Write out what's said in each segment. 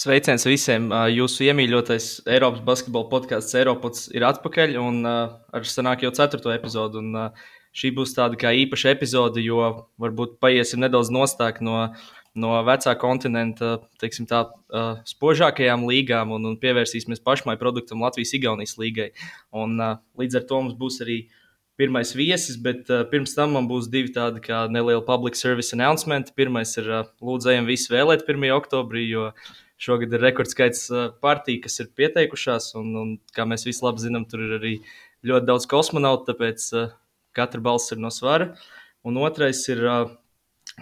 Sveiciens visiem! Jūsu iemīļotais Eiropas basketbola podkāsts Eiropas ir atpakaļ un ar sanāk jau ceturto epizodu. Un, šī būs tāda kā īpaša epizode, jo varbūt paiesim nedaudz nostāk no, no vecā kontinenta, teiksim tā, spožākajām līgām un, un pievērsīsimies pašmai produktam Latvijas-Igaunijas līgai. Un, līdz ar to mums būs arī pirmais viesis, bet uh, pirms tam man būs divi tādi kā nelieli public service announcement. Pirmais ir uh, lūdzējiem visi vēlēt 1. oktobrī, jo Šogad ir rekordskaits partiju, kas ir pieteikušās, un, un kā mēs visi labi zinām, tur ir arī ļoti daudz kosmonautu, tāpēc uh, katra balss ir no svara. Un otrais ir, uh,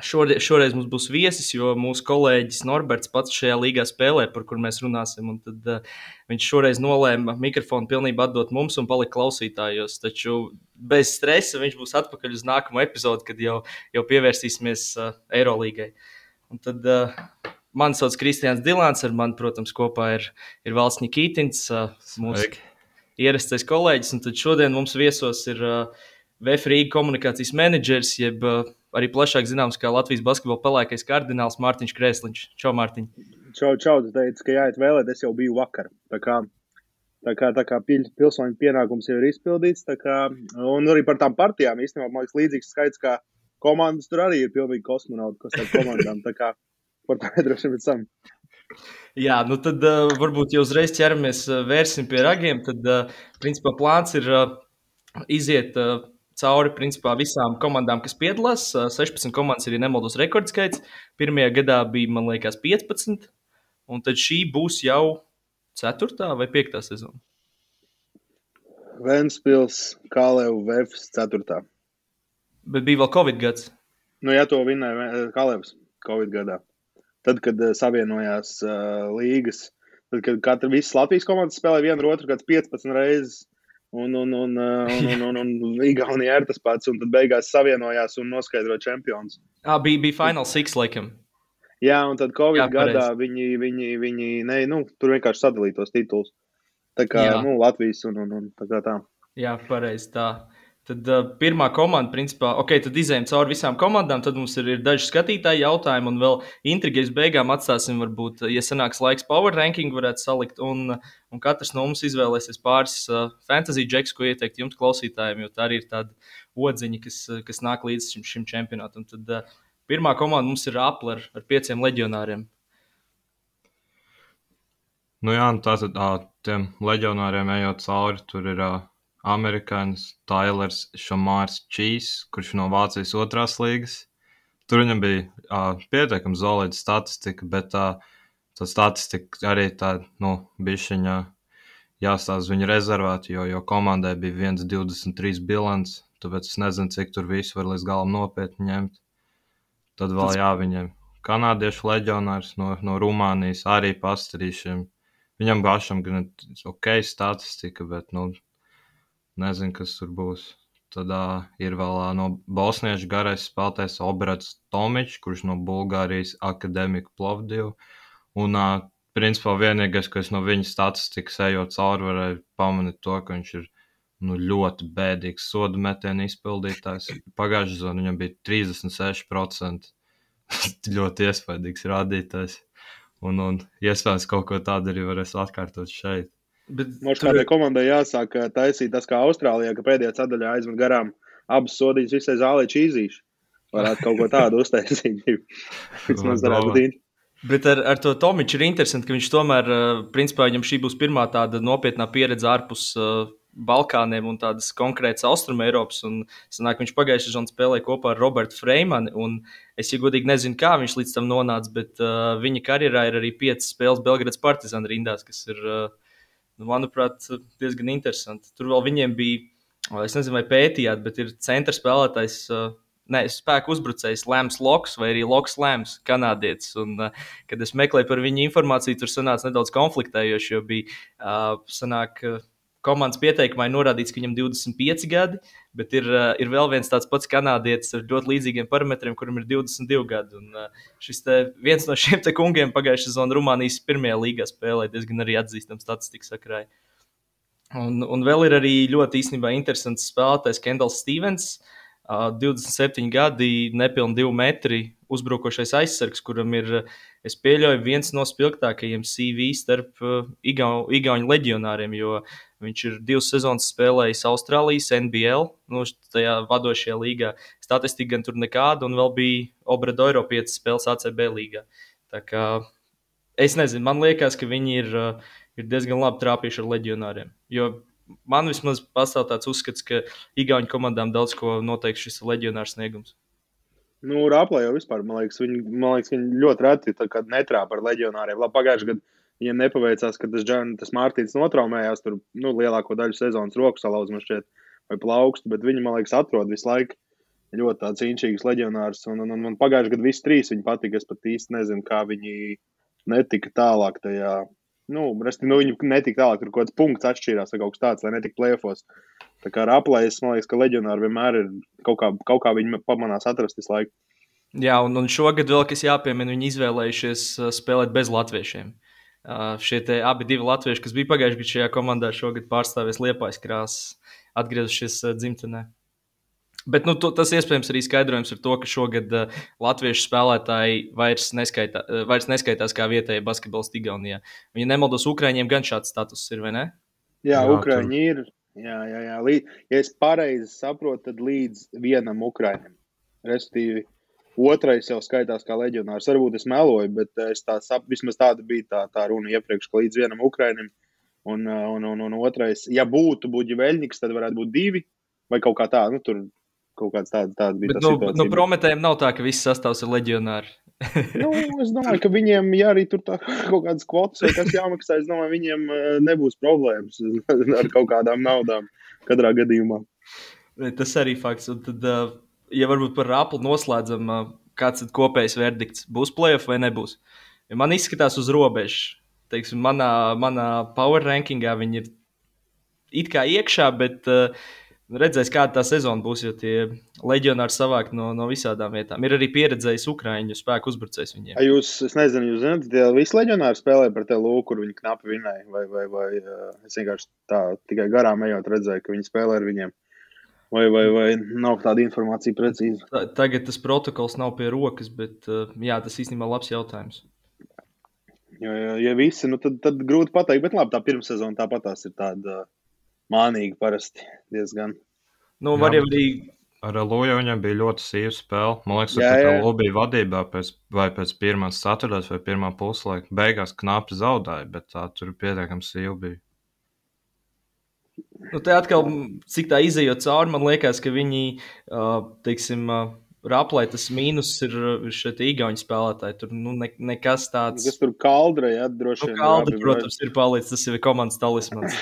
šoreiz, šoreiz mums būs viesis, jo mūsu kolēģis Norberts pats šajā līgā spēlē, par kur mēs runāsim. Tad uh, viņš šoreiz nolēma mikrofonu pilnībā atdot mums un palikt klausītājos. Taču bez stresa viņš būs atpakaļ uz nākamo epizodi, kad jau, jau pievērsīsimies uh, Eirolīgai. Un tad uh, Mani sauc Kristians Dilants, ar mani, protams, kopā ir, ir Valsts Nikītins, mūsu ierastais kolēģis. Un tad šodien mums viesos ir VFRīga komunikācijas menedžers, jeb arī plašāk zināms kā Latvijas basketbola pelēkais kardināls Mārtiņš Krēsliņš. Čau, Mārtiņ! Čau, čau! Tu teici, ka jāiet vēlēt, es jau biju vakar. Tā kā, tā kā, tā kā pil, pilsoņu pienākums jau ir izpildīts. Kā, un arī par tām partijām īstenībā man liekas līdzīgs skaits, kā komandas tur arī ir pilnīgi kosmonauti, kas ar komandām. Tā kā, par to nedroši pēc tam. Jā, nu tad uh, varbūt jau uzreiz ķeramies, uh, vērsim pie ragiem. Tad, uh, principā, plāns ir uh, iziet uh, cauri principā, visām komandām, kas piedalās. Uh, 16 komandas ir, ja nemaldos, rekordskaits. Pirmajā gadā bija, man liekas, 15. Un tad šī būs jau 4. vai 5. sezona. Vēnspils, Kalevs, Vēfs 4. Bet bija vēl Covid gads. Nu, ja to vinnēja Kalevs Covid gadā tad, kad uh, savienojās uh, līgas, tad, kad katra visas Latvijas komandas spēlēja vienu otru, kāds 15 reizes. Un, un, un, un, un, un, un, un Igaunija ir tas pats, un tad beigās savienojās un noskaidroja čempions. Ah, bija, bija Final Six, laikam. Jā, un tad Covid Jā, gadā viņi, viņi, viņi ne, nu, tur vienkārši sadalīja tos titulus. Tā kā Jā. nu, Latvijas un, un, un tā kā tā. Jā, pareizi tā. Tad uh, pirmā komanda, principā, ok, tad izējām cauri visām komandām. Tad mums ir, ir daži skatītāji jautājumi, un vēl intrigas beigām atstāsim, varbūt, ja sanāks laiks, power ranking varētu salikt. Un, un katrs no mums izvēlēsies pāris uh, fantasy džeks, ko ieteikt jums, klausītājiem, jo tā arī ir tāda odziņa, kas, kas nāk līdz šim, šim čempionātam. Tad uh, pirmā komanda mums ir Apple ar, ar pieciem leģionāriem. Nu jā, nu tā, tiem leģionāriem ejot cauri, tur ir. Uh amerikānis Tailers Šamārs Čīs, kurš no Vācijas otrās līgas. Tur viņam bija uh, pietiekami solida statistika, bet uh, tā statistika arī tā, nu, bišķiņā jāstāsta uz viņu rezervātu, jo, jo komandai bija 1,23 bilants, tāpēc es nezinu, cik tur visu var līdz galam nopietni ņemt. Tad vēl Tas... jā, viņiem kanādiešu leģionārs no, no Rumānijas arī pastarīšiem. Viņam pašam gan ok statistika, bet, nu, Nezinu, kas tur būs. Tad uh, ir vēl uh, no bosniešu garais spēlētājs Obrats Tomičs, kurš no Bulgārijas akadēmika Plovdivu. Un, uh, principā, vienīgais, ko es no viņa statistikas ejot cauri, varēju pamanīt to, ka viņš ir nu, ļoti bēdīgs sodu metienu izpildītājs. Pagājušajā sezonā viņam bija 36%. ļoti iespaidīgs rādītājs. Un, un iespējams, kaut ko tādu arī varēs atkārtot šeit. Bet Mums tur... kādai komandai jāsāk taisīt tas, kā Austrālijā, ka pēdējā sadaļā aizmet garām abas sodītas visai zālē čīzīši. Varētu kaut ko tādu uztaisīt. Vismaz varētu būt. Bet ar, ar to Tomiču ir interesanti, ka viņš tomēr, principā, viņam šī būs pirmā tāda nopietnā pieredze ārpus uh, Balkāniem un tādas konkrētas Austrum Eiropas. Un, sanāk, viņš pagājušajā sezonā spēlēja kopā ar Robertu Freimanu. Es, ja godīgi, nezinu, kā viņš līdz tam nonāca, bet uh, viņa karjerā ir arī piecas spēles Belgradas partizāna rindās, kas ir uh, manuprāt, diezgan interesanti. Tur vēl viņiem bija, es nezinu, vai pētījāt, bet ir centra spēlētājs. Ne, spēku uzbrucējs Lēms Loks vai arī Loks Lēms, kanādietis. Un, uh, kad es meklēju par viņu informāciju, tur sanāca nedaudz konfliktējoši, jo bija uh, sanāk, uh, komandas pieteikumā ir norādīts, ka viņam ir 25 gadi, bet ir, uh, ir vēl viens tāds pats kanādietis ar ļoti līdzīgiem parametriem, kuram ir 22 gadi. Un, uh, šis te, viens no šiem kungiem pagājušajā sezonā Rumānijas pirmajā līgā spēlēja diezgan arī atzīstams statistikas sakrā. Un, un vēl ir arī ļoti īstenībā interesants spēlētājs Kendalls Stevens. Uh, 27 gadi, nepilni 2 metri, uzbrukošais aizsargs, kuram ir, es pieļauju, viens no spilgtākajiem CV starp uh, Igaunu leģionāriem, jo viņš ir divas sezonas spēlējis Austrālijas NBL, nu, tajā vadošajā līgā. Statistika gan tur nekāda, un vēl bija Obradoiro 5 spēles ACB līgā. Tā kā es nezinu, man liekas, ka viņi ir, uh, ir diezgan labi trāpījuši ar leģionāriem. Jo man vismaz pastāv tāds uzskats, ka Igaunijas komandām daudz ko noteiks šis leģionārs sniegums. Nu, Rāplē jau vispār, man liekas, viņi, man liekas, viņi ļoti reti netrāpa ar leģionāriem. Labi, pagājušajā gadā viņiem nepaveicās, ka tas, tas Mārtiņš notraumējās tur nu, lielāko daļu sezonas roku salauzuma šķiet vai plaukstu, bet viņi, man liekas, atrod visu laiku ļoti tāds inčīgs leģionārs. Un, un, un, un pagājušajā gadā visi trīs viņi patika. Es pat īsti nezinu, kā viņi netika tālāk tajā nu, resti, nu, viņi netika tālāk, tur kaut kāds punkts atšķīrās vai kaut kas tāds, lai netiktu plēfos. Tā kā ar aplēs, man liekas, ka leģionāri vienmēr ir kaut kā, kaut kā viņi pamanās atrast visu laiku. Jā, un, un šogad vēl kas jāpiemina, viņi izvēlējušies uh, spēlēt bez latviešiem. Uh, šie abi divi latvieši, kas bija pagājušajā gadā šajā komandā, šogad pārstāvēs Liepājas krāsas, atgriezušies uh, dzimtenē. Bet nu, to, tas iespējams arī skaidrojums ar to, ka šogad uh, latviešu spēlētāji vairs, neskaitā, uh, vairs neskaitās kā vietējie basketbolisti Igaunijā. Ja nemaldos, Ukrāņiem gan šāds status ir, vai ne? Jā, jā Ukrāņi ir. Jā, jā, jā. Lī, ja es pareizi saprotu, tad līdz vienam Ukrāņam. Respektīvi, otrais jau skaitās kā leģionārs. Varbūt es meloju, bet es tā saprotu, vismaz tāda bija tā, tā runa iepriekš, ka līdz vienam Ukrāņam. Un, un, un, un otrais, ja būtu Buģiveļņiks, tad varētu būt divi vai kaut kā tā. Nu, tur kaut kāds tāds, tāds bija. Bet, nu, situācija. nu, prometējiem nav tā, ka viss sastāvs ir leģionāri. Nu, es domāju, ka viņiem, ja arī tur tā, kaut kādas kvotas vai kas jāmaksā, es domāju, viņiem eh, nebūs problēmas ar kaut kādām naudām katrā gadījumā. Tas arī fakts. Un tad, eh, ja varbūt par Apple noslēdzam, eh, kāds ir kopējs verdikts? Būs playoff vai nebūs? Ja man izskatās uz robežas. Teiksim, manā, manā power rankingā viņi ir it kā iekšā, bet uh, Redzēs, kāda tā sezona būs, jo tie leģionāri savākt no, no visām vietām. Ir arī pieredzējis Ukrāņu spēku uzbrucējs viņiem. A jūs, es nezinu, jūs zināt, tie visi leģionāri spēlēja par te lūku, kur viņi knapi vinēja. Vai, vai, vai es vienkārši tā tikai garām ejot redzēju, ka viņi spēlē ar viņiem. Vai, vai, vai nav tāda informācija precīzi? Tagad tas protokols nav pie rokas, bet jā, tas īstenībā labs jautājums. Jo, ja, ja visi, nu tad, tad grūti pateikt, bet labi, tā pirmsezona tāpat tās ir tāda mānīgi parasti diezgan. Nu, var jau arī. Ar Lūju viņam bija ļoti sīva spēle. Man liekas, ka Lūija bija vadībā pēc, vai pēc pirmās ceturtdaļas vai pirmā puslaika. Beigās knapi zaudēja, bet tā tur pietiekami sīva bija. Nu, te atkal, cik tā izējot cauri, man liekas, ka viņi, teiksim, Raplē tas mīnus ir šeit īgauni spēlētāji. Tur nu, ne, nekas tāds. Kas tur kaldra, jā, droši vien. Nu, kaldra, protams, ir palicis. Tas ir komandas talismans.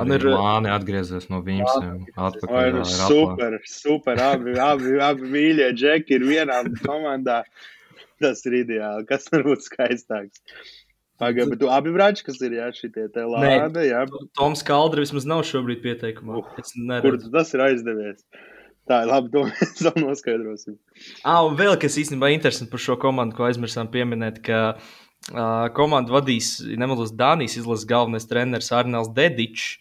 Man ir plāni atgriezties no viņiem. Atpakaļ. Nu, super, super. Abi, abi, abi mīļie džeki ir vienā komandā. Tas ir ideāli. Kas var būt skaistāks? Pagaidā, bet tu abi brāļi, kas ir jā, šitie te lāde, jā. Toms Kaldra vismaz nav šobrīd pieteikumā. Uh, kur tas ir aizdevies? Tā ir labi, to mēs vēl noskaidrosim. Ah, un vēl kas īstenībā interesanti par šo komandu, ko aizmirsām pieminēt, ka uh, komandu vadīs, nemaldos, Dānijas izlases galvenais treneris Arnēls Dedičs.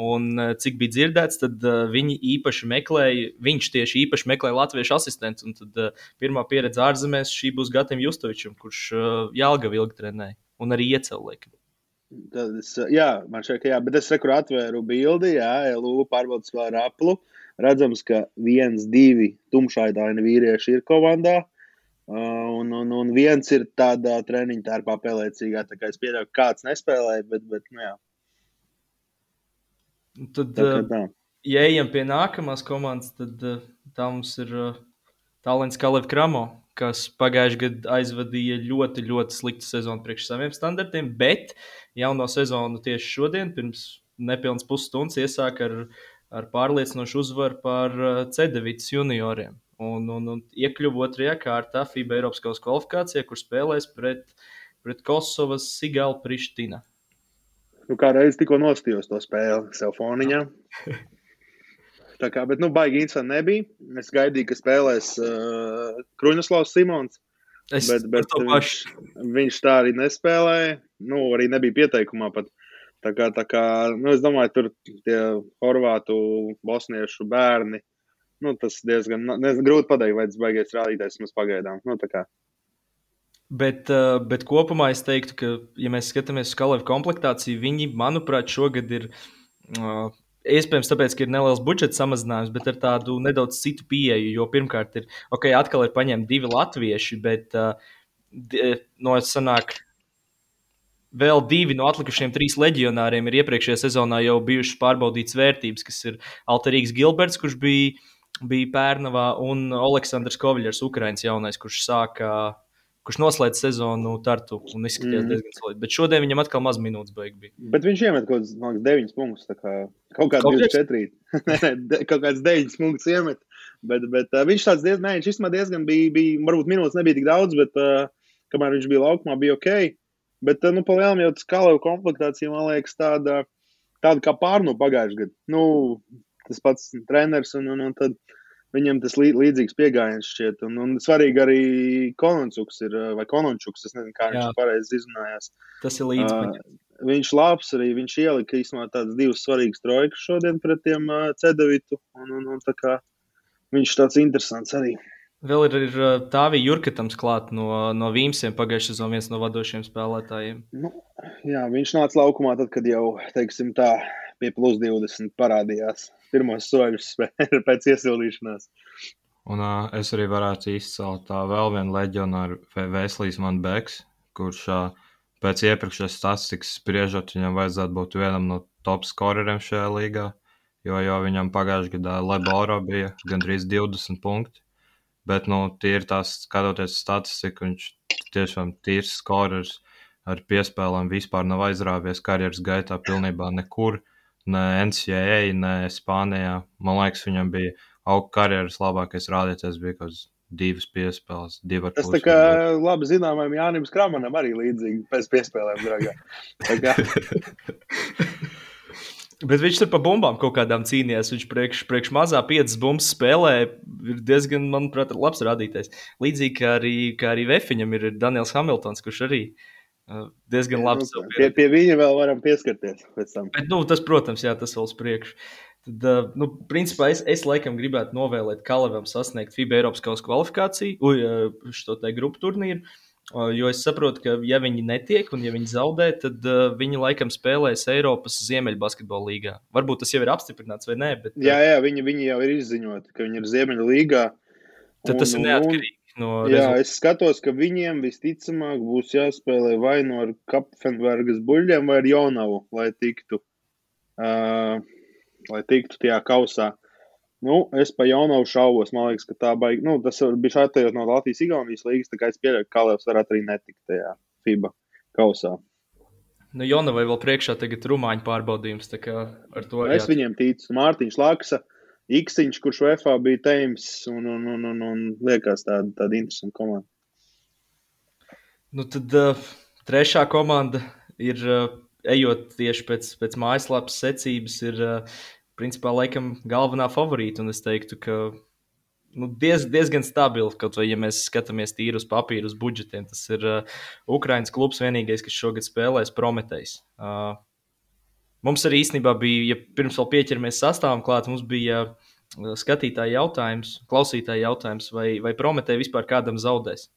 Un, cik bija dzirdēts, tad uh, viņi īpaši meklēja, viņš tieši īpaši meklēja latviešu asistentu. Tad uh, pirmā pieredze ārzemēs šī būs Gatam Justovičam, kurš uh, Jālga vilgi trenēja un arī iecēlēja. Tad es, jā, man šeit, jā, bet es rekur atvēru bildi, jā, LU pārbaudas vēl ar aplu. Redzams, ka viens, divi tumšaidaini vīrieši ir komandā. Un, un, un viens ir tādā treniņa tērpā pelēcīgā, tā kā es pieļauju, ka kāds nespēlēja, bet, bet nu jā. Tad, tā, tā. ja ejam pie nākamās komandas, tad tā mums ir Talants Kalevs Kramo, kas pagājušajā gadā aizvadīja ļoti, ļoti sliktu sezonu priekš saviem standartiem, bet jauno sezonu tieši šodien, pirms nepilnas pusstundas, iesāka ar, ar pārliecinošu uzvaru pār C9 junioriem. Un, un, un iekļuva otrajā kārtā FIBA Eiropas kausa kvalifikācijā, kur spēlēs pret, pret Kosovas Sigalu Priština. Nu, kā reiz tikko nostījos to spēli sev foniņā. Tā kā, bet, nu, baigi interesanti nebija. Es gaidīju, ka spēlēs uh, Kruņaslavs Simons. Es bet, bet viņš, viņš tā arī nespēlēja. Nu, arī nebija pieteikumā pat. Tā kā, tā kā nu, es domāju, tur tie horvātu, bosniešu bērni nu, tas diezgan ne, grūti pateikt, vai tas baigais rādītājs mums pagaidām. Nu, Bet, uh, bet kopumā es teiktu, ka, ja mēs skatāmies uz Kalēvu komplektāciju, viņi, manuprāt, šogad ir uh, iespējams tāpēc, ka ir neliels budžeta samazinājums, bet ar tādu nedaudz citu pieeju. Jo pirmkārt, ir, ok, atkal ir paņemti divi latvieši, bet uh, no sanāk, vēl divi no atlikušiem trīs leģionāriem ir iepriekšējā sezonā jau bijušas pārbaudītas vērtības, kas ir Alterīgs Gilberts, kurš bija, bija Pērnavā, un Aleksandrs Koviļers, Ukraiņas jaunais, kurš sāka kurš noslēdz sezonu Tartu un izskatījās mm. diezgan solidi. Bet šodien viņam atkal maz minūtes beigas bija. Bet viņš iemet kaut kādus 9 punktus. Kā, kaut kāds 24. kaut kāds 9 punktus iemet. Bet, bet uh, viņš tāds diezgan, nē, viņš diezgan bija, bija, varbūt minūtes nebija tik daudz, bet uh, kamēr viņš bija laukumā, bija ok. Bet, uh, nu, palielam jau tas kalēju komplektācija, man liekas, tāda, tāda kā pārnu pagājušajā gadā. Nu, tas pats treneris un, un, un tad. Uh, Viņam tas lī, līdzīgs pieejams šķiet. Un, un svarīgi arī Konončuks ir, vai Konončuks, es nezinu, kā viņš Jā. pareizi izrunājās. Tas ir līdzīgs. Uh, viņš labs arī, viņš ielika īstenībā tādas divas svarīgas trojkas šodien pret tiem uh, Cedavitu. Un, un, un tā kā viņš tāds interesants arī. Vēl ir, ir Tāvija Jurkatams klāt no, no Vīmsiem pagājušajā sezonā, viens no vadošiem spēlētājiem. Nu, jā, viņš nāca laukumā tad, kad jau, teiksim tā, pie plus 20 parādījās pirmos soļus pēc iesildīšanās. Un uh, es arī varētu izcelt tā vēl vienu leģionāru, Vēslīs Manbeks, kurš uh, pēc iepriekšējās statistikas spriežot, viņam vajadzētu būt vienam no top skoreriem šajā līgā, jo, jo viņam pagājušajā gadā Leboro bija gandrīz 20 punkti. Bet, nu, ir tās, skatoties statistiku, viņš tiešām tīrs skorers ar piespēlēm vispār nav aizrāvies karjeras gaitā pilnībā nekur ne NCAA, ne Spānijā. Man liekas, viņam bija auga karjeras labākais rādītājs, bija kaut kāds divas piespēles, divi ar pusi. Tas tā kā labi zināmajam Jānim Kramanam arī līdzīgi pēc piespēlēm, dragā. Bet viņš tur pa bumbām kaut kādām cīnījās. Viņš priekš, priekš mazā piecas bumbas spēlē. Ir diezgan, manuprāt, labs rādītājs. Līdzīgi kā arī, kā arī Vefiņam ir Daniels Hamiltons, kurš arī ir diezgan labi. Nu, pie, pie viņa vēl varam pieskarties. Bet, nu, tas, protams, jā, tas vēl uz priekšu. Tad, nu, principā es, es laikam gribētu novēlēt Kalavam sasniegt FIBA Eiropas kausa kvalifikāciju, šo te grupu turnīru. Jo es saprotu, ka, ja viņi netiek un ja viņi zaudē, tad uh, viņi laikam spēlēs Eiropas Ziemeļbasketbola līgā. Varbūt tas jau ir apstiprināts vai nē. Bet, jā, jā viņi, viņi jau ir izziņoti, ka viņi ir Ziemeļa līgā. Tad un, tas ir neatkarīgi. No Jā, rezultātu. es skatos, ka viņiem visticamāk būs jāspēlē vai no nu Kapfenbergas buļļiem, vai ar Jonavu, lai tiktu, uh, lai tiktu tajā kausā. Nu, es pa Jonavu šaubos. Man liekas, ka tā baigi. Nu, bija atejot no Latvijas-Igaunijas līgas, tā kā es pieļauju, ka Kalevs varētu arī netikt tajā FIBA kausā. Nu, Jonavai vēl priekšā tagad rumāņu pārbaudījums, ar to. Es jā... viņiem ticu. Mārtiņš Laksa Iksiņš, kurš UFO bija teims, un, un, un, un, un liekas tāda, tāda interesanta komanda. Nu, tad uh, trešā komanda ir, uh, ejot tieši pēc, pēc mājaslapas secības, ir uh, principā laikam galvenā favorīta. Un es teiktu, ka nu, diez, diezgan stabils, kaut vai ja mēs skatāmies tīri uz papīra, uz budžetiem. Tas ir uh, Ukraiņas klubs vienīgais, kas šogad spēlēs Prometējs. Uh, Mums arī īstenībā bija, ja pirms vēl pieķeramies sastāvam klāt, mums bija uh, skatītāja jautājums, klausītāja jautājums, vai, vai Prometē vispār kādam zaudēs.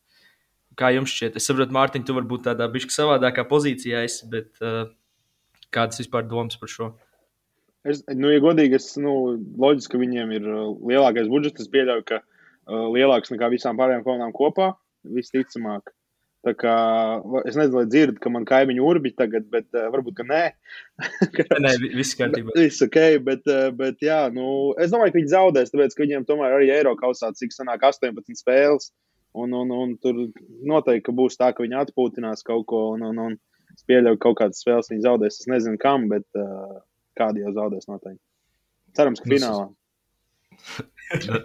Kā jums šķiet? Es saprotu, Mārtiņ, tu varbūt tādā bišķi savādākā pozīcijā esi, bet uh, kādas vispār domas par šo? Es, nu, ja godīgi, es, nu, loģiski, ka viņiem ir uh, lielākais budžets. Es pieļauju, ka uh, lielāks nekā visām pārējām komandām kopā, visticamāk. Tā kā, es nezinu, vai dzirdat, ka man kaimiņu urbi tagad, bet uh, varbūt, ka nē. nē, viss kārtībā. Viss ok, bet, uh, bet jā, nu, es domāju, ka viņi zaudēs, tāpēc, ka viņiem tomēr arī Eiro kausā, cik sanāk 18 spēles, un, un, un tur noteikti, būs tā, ka viņi atpūtinās kaut ko, un, un, un es pieļauju, ka kaut kādas spēles viņi zaudēs. Es nezinu, kam, bet uh, kādi jau zaudēs noteikti. Cerams, ka finālā.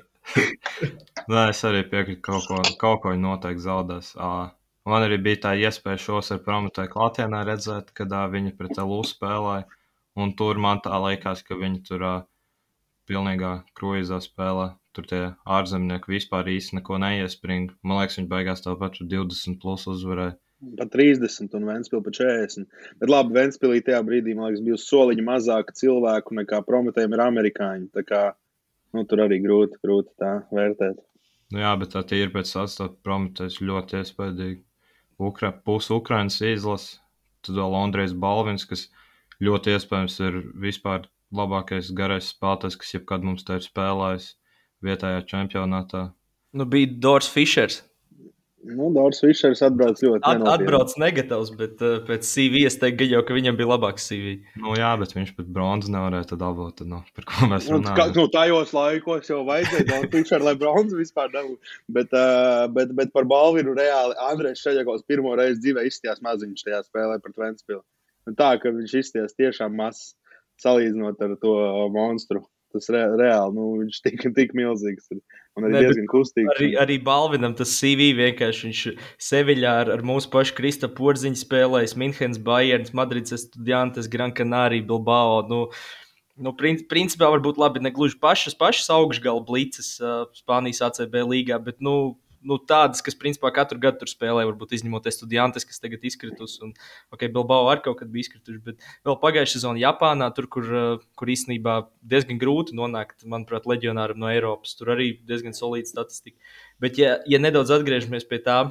Nē, es arī piekrītu, ka kaut ko, kaut ko viņi noteikti zaudēs. Uh, Man arī bija tā iespēja šos ar Prometēju klātienē redzēt, kad uh, viņi pret LU spēlēja. Un tur man tā likās, ka viņi tur uh, pilnīgā kruīzā spēlē. Tur tie ārzemnieki vispār īsti neko neiespringa. Man liekas, viņi beigās tāpat 20 plus uzvarēja. Pat 30 un Vēnspils pat 40. Bet labi, Vēnspilī tajā brīdī, man liekas, bija soliņa mazāk cilvēku nekā Prometējiem ir amerikāņi. Tā kā nu, tur arī grūti, grūti tā vērtēt. Nu, jā, bet tā ir pēc sastāvdaļas prometēs ļoti iespaidīgi. Ukra, Pusi Ukrainas izlase, tad vēl Andrejs Balvins, kas ļoti iespējams ir vispār labākais garais spēlētājs, kas jebkad mums te ir spēlējis vietējā čempionātā. Nu, bija Dors Fišers. Nu, Dārzs Fišers atbrauc ļoti At, atbrauc negatīvs, bet uh, pēc CV es teiktu, jau, ka viņam bija labāks CV. Nu, jā, bet viņš pat bronzas nevarēja dabūt. Tad, nu, par ko mēs runājam? Kā, nu, tajos laikos jau vajadzēja Dārzs Fišers, lai bronzas vispār dabūtu. Bet, uh, bet, bet par Balvinu reāli Andrēs Šeļakovs pirmo reizi dzīvē izstījās maziņš tajā spēlē pret Ventspilu. Tā, ka viņš izstījās tiešām mazs salīdzinot ar to monstru. Tas re, reāli, nu, viņš tik, tik milzīgs ir. Un arī ne, diezgan kustīgs. Arī, arī Balvinam tas CV vienkārši viņš Seviļā ar, ar mūsu pašu Krista Porziņu spēlējis Minhenes, Bayerns, Madrids, Estudiantes, Gran Canaria, Bilbao. Nu, Nu, principā varbūt labi, ne gluži pašas, pašas augšgala blīces uh, Spānijas ACB līgā, bet nu, nu, tādas, kas principā katru gadu tur spēlē, varbūt izņemot studentus, kas tagad izkritus. Un, ok, Bilbao arī kaut kad bija izkrituši, bet vēl pagājušā sezonā Japānā, tur, kur, eh, kur īstenībā diezgan grūti nonākt, manuprāt, leģionāram no Eiropas. Tur arī diezgan solīda statistika. Bet, ja, ja nedaudz atgriežamies pie tā,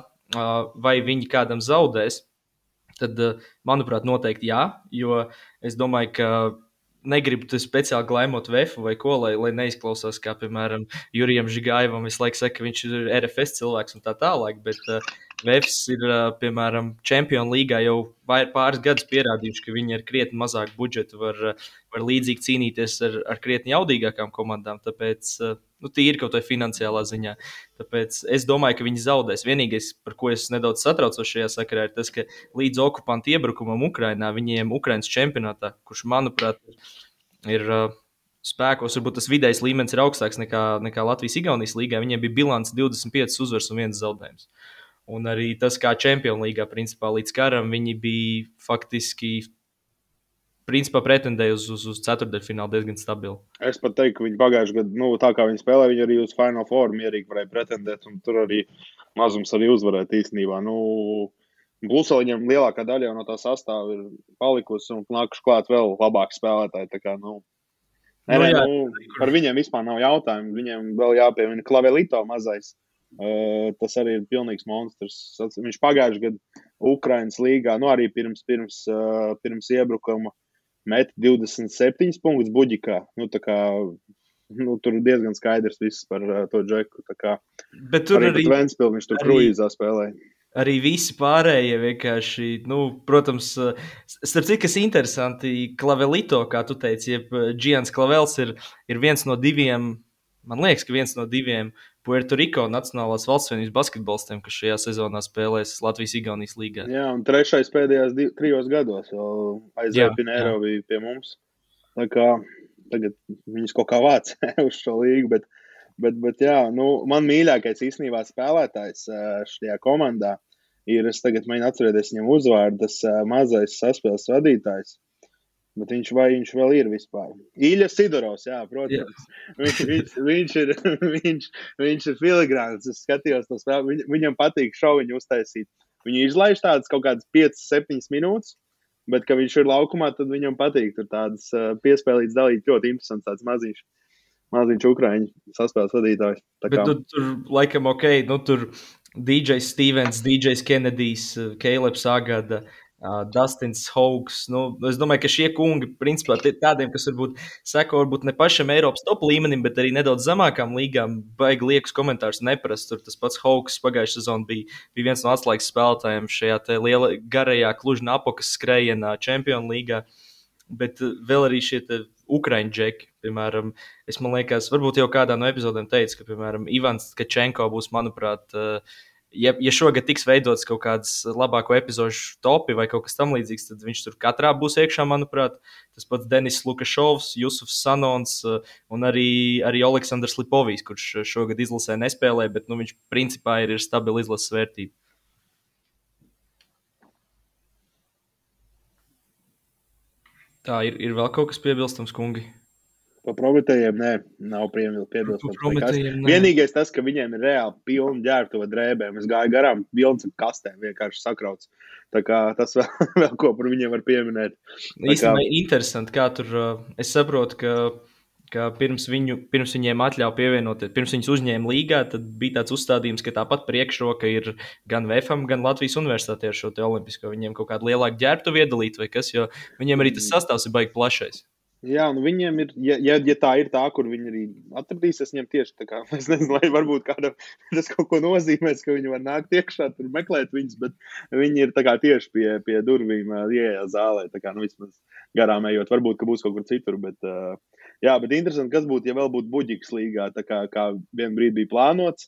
vai viņi kādam zaudēs, tad, manuprāt, noteikti jā, jo es domāju, ka negribu speciāli glaimot Vēfu vai ko, lai, lai neizklausās kā, piemēram, Jurijam Žigājevam. Es laiku saku, ka viņš ir RFS cilvēks un tā tālāk, bet uh, Vēfs ir, uh, piemēram, Champions līgā jau pāris gadus pierādījuši, ka viņi ar krietni mazāku budžetu var, uh, var līdzīgi cīnīties ar, ar krietni jaudīgākām komandām. Tāpēc, uh, nu, tīri kaut vai finansiālā ziņā. Tāpēc es domāju, ka viņi zaudēs. Vienīgais, par ko es nedaudz satraucos šajā sakarā, ir tas, ka līdz okupantu iebrukumam Ukrajinā viņiem Ukraiņas čempionātā, kurš, manuprāt, ir. ir Spēkos varbūt tas vidējais līmenis ir augstāks nekā, nekā Latvijas-Igaunijas līgā. Viņiem bija bilants 25 uzvaras un 1 zaudējums. Un arī tas, kā Champions līgā, principā līdz karam, viņi bija faktiski principā pretendēja uz, uz, uz ceturdaļfinālu diezgan stabili. Es pat teiktu, ka viņi pagājušajā gadā, nu, tā kā viņi spēlēja, viņi arī uz Final Four mierīgi varēja pretendēt, un tur arī mazums arī uzvarēt īstenībā. Nu, Plus viņam lielākā daļa no tā sastāvā ir palikusi un nākuši klāt vēl labāki spēlētāji. Tā kā, nu, nē, nu, nu, par viņiem vispār nav jautājumu. Viņiem vēl jāpiemina Klavelito mazais. Uh, tas arī ir pilnīgs monstrs. Viņš pagājušajā gadā Ukraiņas līgā, nu arī pirms, pirms, uh, pirms iebrukuma, met 27 punktus buģikā. Nu, kā, nu, tur diezgan skaidrs viss par uh, to džeku. Bet tur arī, arī Ventspils, viņš tur kruīzā spēlēja. Arī visi pārējie vienkārši, nu, protams, starp citu, kas interesanti, Klavelito, kā tu teici, jeb Giants Klavels ir, ir viens no diviem, man liekas, ka viens no diviem Puerto Rico Nacionālās valsts vienības basketbolistiem, kas šajā sezonā spēlēs Latvijas-Igaunijas līgā. Jā, un trešais pēdējos div, trijos gados aizēja Pinēro bija pie mums. Tā kā tagad viņus kaut kā vāc uz šo līgu, bet, bet, bet jā, nu, man mīļākais īstenībā spēlētājs šajā komandā ir, es tagad mēģinu atcerēties viņam uzvārdu, tas mazais saspēles vadītājs. Bet viņš vai viņš vēl ir vispār? Ilja Sidorovs, jā, protams. Jā. Viņš, viņš, viņš, ir, viņš, viņš ir filigrāns. Es skatījos spēli. Viņ, viņam patīk šoviņu uztaisīt. Viņu izlaiž tādas kaut kādas 5-7 minūtes, bet, kad viņš ir laukumā, tad viņam patīk tur tādas uh, piespēlītas dalīt. Ļoti interesants tāds maziņš. Maziņš Ukrāņu saspēles vadītājs. Bet tu, tur, laikam, ok, nu tur DJs Stevens, DJs Kennedijs, Keilebs Agada, uh, Dustins Haugs. Nu, es domāju, ka šie kungi, principā, tādiem, kas varbūt seko varbūt ne pašam Eiropas top līmenim, bet arī nedaudz zemākām līgām, baigi liekas komentārus neprast. Tur tas pats Haugs pagājušajā sezonā bija, bija viens no atslēgas spēlētājiem šajā lielajā, garajā klužna apokas skrējienā Champions līgā. Bet vēl arī šie Ukrāņu džeki, piemēram, es man liekas, varbūt jau kādā no epizodēm teicu, ka, piemēram, Ivans Kačenko būs, manuprāt, uh, ja, ja šogad tiks veidots kaut kāds labāko epizodu topi vai kaut kas tamlīdzīgs, tad viņš tur katrā būs iekšā, manuprāt. Tas pats Denis Lukašovs, Jusufs Sanons eh, un arī, arī Aleksandrs Lipovijs, kurš šogad izlasē nespēlē, bet nu, viņš principā ir, ir stabila izlases vērtība. Tā ir, ir vēl kaut kas piebilstams, kungi. Par prometējiem nē, nav piebilstams. Vienīgais tas, ka viņiem ir reāli pilni ģērbtuve drēbēm. Es gāju garām, vilns ar kastēm vienkārši sakrauts. Tā kā tas vēl, vēl ko par viņiem var pieminēt. Īstenībā kā... interesanti, kā tur, es saprotu, ka ka pirms, viņu, pirms viņiem atļāva pievienoties, pirms viņus uzņēma līgā, tad bija tāds uzstādījums, ka tāpat priekšroka ir gan VFM, gan Latvijas universitātē ar šo olimpisko. Viņiem kaut kāda lielāka ģērbtu viedalīt vai kas, jo viņiem arī tas sastāvs ir baigi plašais. Jā, nu viņiem ir, ja, ja, ja tā ir tā, kur viņi arī atradīsies, viņiem tieši tā kā, es nezinu, vai varbūt kādam tas kaut ko nozīmēs, ka viņi var nākt iekšā, tur meklēt viņus, bet viņi ir tā kā tieši pie, pie durvīm, ieejā zālē, tā kā, nu, vismaz garām ejot, varbūt, ka būs kaut kur citur, bet, jā, bet interesanti, kas būtu, ja vēl būtu buģiks līgā, tā kā, kā vien brīdi bija plānots,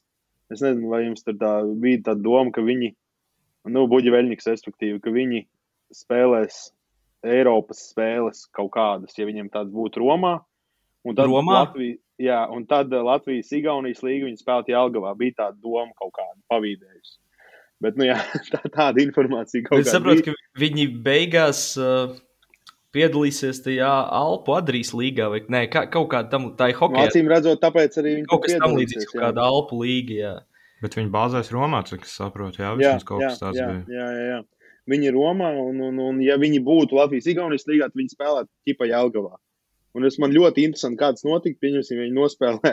es nezinu, vai jums tur tā bija tā doma, ka viņi, nu, buģi veļņiks, respektīvi, ka viņi spēlēs Eiropas spēles kaut kādas, ja viņiem tāds būtu Romā. Un tad Romā? Latvija, jā, un tad eh, Latvijas Igaunijas līga viņa spēlēja Jelgavā. Bija tāda doma kaut kāda pavīdējusi. Bet, nu jā, tā, tāda informācija kaut Es kāda saprotu, bija. ka viņi beigās uh, piedalīsies tajā Alpu Adrijas līgā vai nē, kā, kaut kāda tam tā ir Nu, hokeja. Acīm redzot, tāpēc arī viņi Kaut kas tam līdzīgs, kaut jā. kāda Alpu līga. Jā. Bet viņi bāzēs Romā, cik es saprotu. Jā, Jā, vismaz kaut jā, kas tāds jā, bija. jā, jā, jā. Viņi ir Romā, un, un, un ja viņi būtu Latvijas Igaunijas līgā, tad viņi spēlētu ķipa Jelgavā. Un es man ļoti interesanti, kāds notika. Pieņemsim, viņi nospēlē,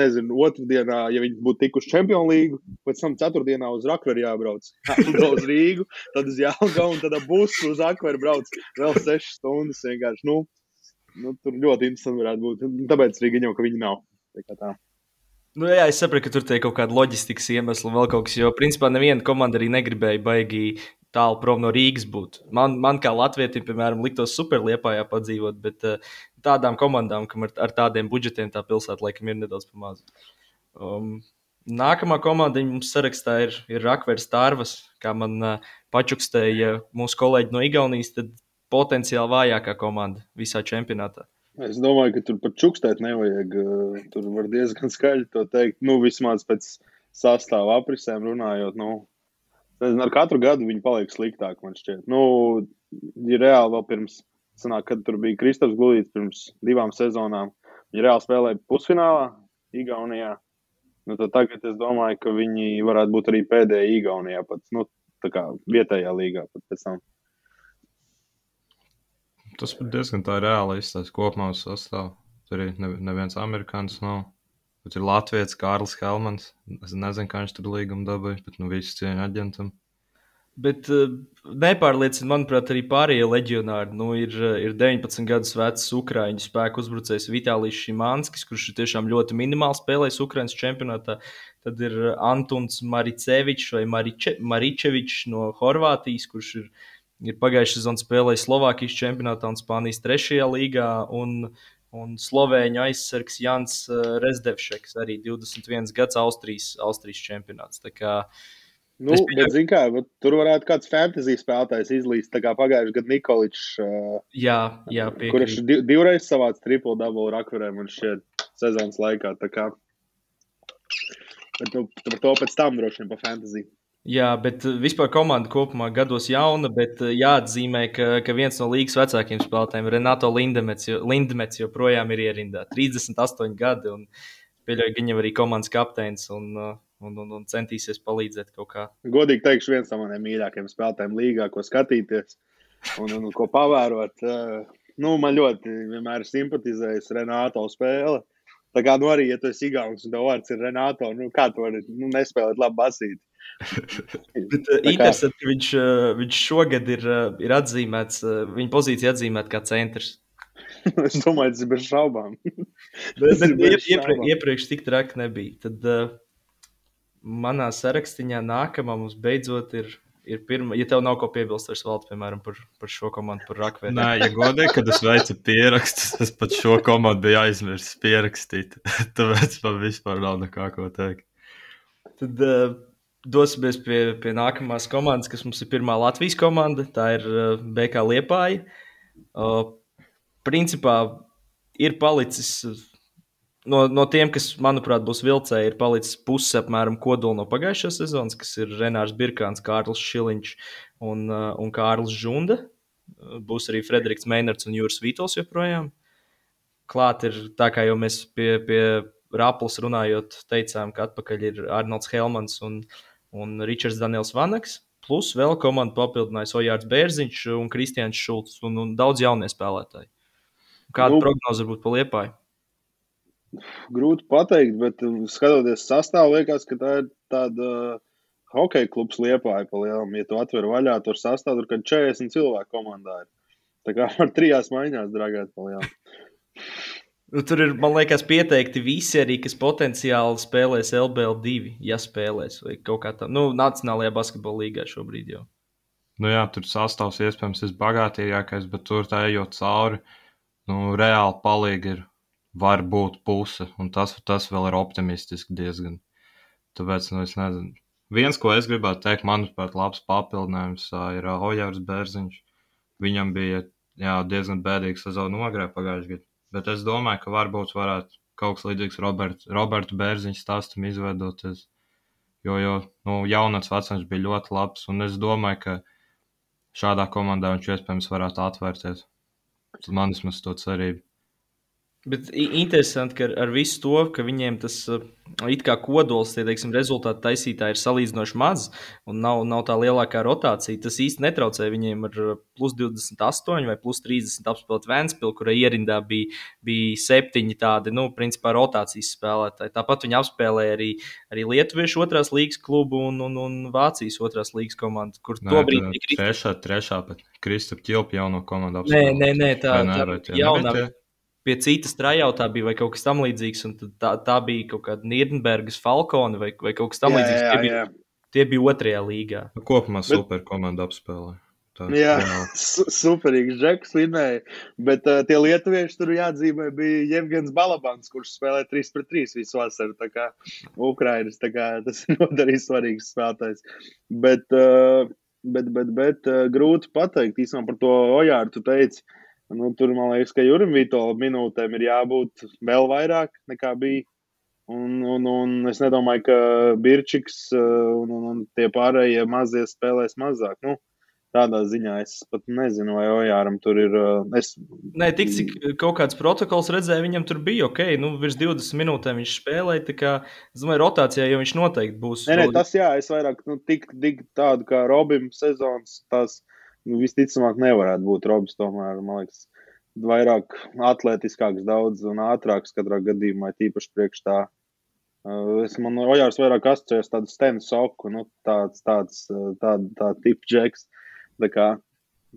nezinu, otrdienā, ja viņi būtu tikuši Champions League, pēc tam ceturtdienā uz Rakveru jābrauc. Jā, uz Rīgu, tad uz Jelgavu, un tad busu uz Rakveru brauc vēl sešas stundas. Vienkārši, nu, nu, tur ļoti interesanti varētu būt. Un Tāpēc arī viņam, ka viņi nav. Tā tā. Nu, jā, es saprotu, ka tur ir kaut kāda loģistikas iemesla, vēl kaut kas, jo principā neviena komanda arī negribēja baigi tālu prom no Rīgas būt. Man, man kā Latvijam, piemēram, liktos super liepājā padzīvot, bet uh, tādām komandām, kam ar, ar tādiem budžetiem tā pilsēta laikam ir nedaudz pamazs. Um, nākamā komanda mums sarakstā ir, ir Rakvers Tārvas, kā man uh, pačukstēja mūsu kolēģi no Igaunijas, tad potenciāli vājākā komanda visā čempionātā. Es domāju, ka tur pat čukstēt nevajag. uh, Tur var diezgan skaļi to teikt. Nu, vismaz pēc sastāvā aprisēm runājot. Nu, nezinu, ar katru gadu viņi paliek sliktāk, man šķiet. Nu, ir reāli vēl pirms, sanāk, kad tur bija Kristofs Gulīts pirms divām sezonām. Viņi reāli spēlēja pusfinālā Igaunijā. Nu, tagad es domāju, ka viņi varētu būt arī pēdējie Igaunijā, pat nu, kā vietējā līgā. Tas diezgan tā reāli izstāsts kopumā uz sastāvu. Tur arī ne, neviens amerikānis nav. Tur ir Latvijas Kārlis Helmans. Es nezinu, kā viņš tur līgumu dabūja, bet nu visu cieņu aģentam. Bet uh, nepārliecina, manuprāt, arī pārējie leģionāri. Nu, ir, uh, ir 19 gadus vecs Ukrāņu spēku uzbrucējs Vitālijs Šimanskis, kurš tiešām ļoti minimāli spēlējis Ukraiņas čempionātā. Tad ir Antons Maricevičs vai Mariče, Maričevičs no Horvātijas, kurš ir, ir pagājušajā sezonā spēlējis Slovākijas čempionātā un Spānijas trešajā līgā. Un, un Slovēņu aizsargs Jans uh, Rezdevšeks, arī 21 gads Austrijas, Austrijas čempionāts. Tā kā, Nu, Es bet, zin kā, bet tur varētu kāds fantasy spēlētājs izlīst. Tā kā pagājušajā gadā Nikoličs, uh, jā, jā kurš piekrīt. div, divreiz savāca triplu dabulu rakverē, man šķiet, sezonas laikā. tā kā. Bet nu, par to pēc tam droši vien pa fantasy. Jā, bet uh, vispār komanda kopumā gados jauna, bet uh, jāatzīmē, ka, ka viens no līgas vecākiem spēlētājiem, Renato Lindemets, Lindemets joprojām ir ierindā. 38 gadi un pieļauju, ka viņam arī komandas kapteinis un, uh, un, un, un centīsies palīdzēt kaut kā. Godīgi teikšu, viens no maniem mīļākajiem spēlētājiem līgā, ko skatīties un, un, un ko pavērot. Nu, man ļoti vienmēr ir simpatizējis Renato spēle. Tā kā, nu, arī, ja tu esi Igaunis un tev vārds ir Renato, nu, kā tu vari nu, nespēlēt labi basīt? Bet uh, interesanti, ka viņš, uh, viņš šogad ir, uh, ir atzīmēts, uh, viņa pozīcija atzīmēta kā centrs. es domāju, tas ir bez šaubām. Bet, bet bez šaubām. iepriekš tik traki nebija. Tad uh, manā sarakstā nākamā mums beidzot ir, ir pirmā. Ja tev nav ko piebilst, vairs valda, piemēram, par, par šo komandu, par Rakvēru. Nē, ja godīgi, kad es veicu pierakstus, es pat šo komandu biju aizmirsis pierakstīt. Tāpēc man vispār nav nekā ko teikt. Tad uh, dosimies pie, pie nākamās komandas, kas mums ir pirmā Latvijas komanda. Tā ir uh, BK Liepāja. Uh, principā ir palicis. uh, No, no tiem, kas, manuprāt, būs vilcēji, ir palicis puses apmēram kodola no pagājušās sezonas, kas ir Renārs Birkāns, Kārlis Šiliņš un, uh, un Kārlis Žunda. Uh, Būs arī Frederiks Meinards un Jūras Vītols joprojām. Klāt ir tā, kā jau mēs pie, pie Rāplas runājot, teicām, ka atpakaļ ir Arnolds Helmans un, un Ričards Daniels Vanaks. Plus vēl komandu papildinājis Ojārs Bērziņš un Kristians Šulcs un, un daudz jaunie spēlētāji. Kāda Nu, prognoze varbūt pa liepāju? Grūti pateikt, bet uh, skatoties sastāvā, liekas, ka tā ir tāda uh, hokeja klubs liepāja pa lielam. Ja tu atver vaļā, tur sastāv, tur kad 40 cilvēku komandā ir. Tā kā ar trijās maiņās dragāt pa lielam. Nu, tur ir, man liekas, pieteikti visi arī, kas potenciāli spēlēs LBL2, ja spēlēs vai kaut kā tāda. Nu, Nacionālajā basketbola līgā šobrīd jau. Nu, jā, tur sastāvs iespējams ir bagātīgākais, bet tur tā ejot cauri, nu, reāli palīgi ir var būt puse, un tas, tas vēl ir optimistiski diezgan. Tāpēc, nu, es nezinu. Viens, ko es gribētu teikt, manuprāt, labs papildinājums ir Ojārs Bērziņš. Viņam bija jā, diezgan bēdīga sezona nogrē pagājušajā gadā Bet es domāju, ka varbūt varētu kaut kas līdzīgs Robert, Roberta Bērziņa stāstam izveidoties. Jo, jo nu, jaunats vecums bija ļoti labs, un es domāju, ka šādā komandā viņš iespējams varētu atvērties. Man vismaz to cerību. Bet interesanti, ka ar visu to, ka viņiem tas uh, it kā kodols, tie teiksim, rezultātu taisītāji ir salīdzinoši maz un nav, nav tā lielākā rotācija. Tas īsti netraucē viņiem ar uh, plus 28 vai plus 30 apspēlēt Vēnspili, kurai ierindā bija, bija septiņi tādi, nu, principā rotācijas spēlētāji. Tāpat viņi apspēlēja arī, arī Lietuviešu otrās līgas klubu un, un, un Vācijas otrās līgas komandu, kur nē, tobrīd bija Kristap... trešā, trešā, bet Kristap Ķilpa jauno komandu apspēlēja. Nē, nē, nē, tā, tā, tā jaunā. Nebija, pie citas trajautā bija vai kaut kas tamlīdzīgs, un tā, tā bija kaut kāda Nīderlandes Falkona vai, vai kaut kas tamlīdzīgs. Tie, bija, tie bija otrajā līgā. Kopumā bet, super komanda apspēlē. Tā, jā, su, superīgs džeks vinēja, bet uh, tie lietuvieši tur jāatzīmē bija Jevgens Balabans, kurš spēlē 3 pret 3 visu vasaru, tā kā Ukrainas, tā kā tas ir nodarījis svarīgs spēlētājs. Bet, uh, bet, bet, bet uh, grūti pateikt, īstenībā par to Ojāru tu teici, uh, Nu, tur man liekas, ka Jurim Vitola minūtēm ir jābūt vēl vairāk nekā bija. Un, un, un es nedomāju, ka Birčiks uh, un, un, un tie pārējie mazie spēlēs mazāk. Nu, tādā ziņā es pat nezinu, vai Ojāram tur ir. Uh, es... Nē, tik cik kaut kāds protokols redzēja, viņam tur bija ok. Nu, virs 20 minūtēm viņš spēlēja. Tā kā, es domāju, rotācijā jau viņš noteikti būs. Nē, nē tas jā, es vairāk nu, tik, tik tādu kā Robim sezonas. Tās, nu, visticamāk, nevarētu būt Robs. Tomēr, man liekas, vairāk atletiskāks, daudz un ātrāks katrā gadījumā, tīpaši priekš tā. Uh, es man Ojārs vairāk asociējos tādu stenu soku, nu, tāds, tāds, uh, tāda, tā tipa džeks. Tā kā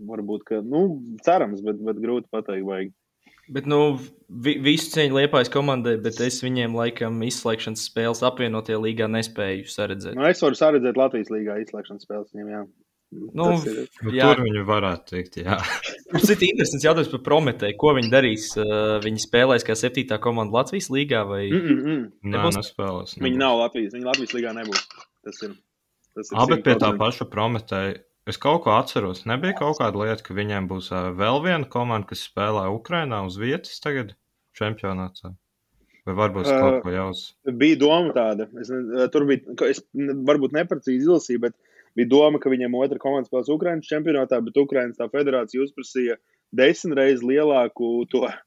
varbūt, ka, nu, cerams, bet, bet grūti pateikt, vajag. Bet, nu, vi, visu cieņu liepais komandai, bet es viņiem laikam izslēgšanas spēles apvienotie līgā nespēju saredzēt. Nu, es varu saredzēt Latvijas līgā izslēgšanas spēles viņiem, jā. Nu, ir, nu, tur viņi varētu teikt, jā. Mums ir interesants jautājums par Prometēju. Ko viņi darīs? Uh, viņi spēlēs kā septītā komanda Latvijas līgā vai mm -mm. Nē, nespēlēs. Nebūs. Viņi nav Latvijas, viņi Latvijas līgā nebūs. Tas ir. Tas ir Abi pie tā paša Prometēja. Es kaut ko atceros. Nebija kaut kāda lieta, ka viņiem būs uh, vēl viena komanda, kas spēlē Ukrainā uz vietas tagad čempionātā. Vai varbūt uh, kaut ko jauns? Bija doma tāda. Es, tur bija, es varbūt neprecīzi izlasīju, bet bija doma, ka viņiem otra komanda spēlēs Ukraiņas čempionātā, bet Ukraiņas tā federācija uzprasīja desmit reizes lielāku to eh,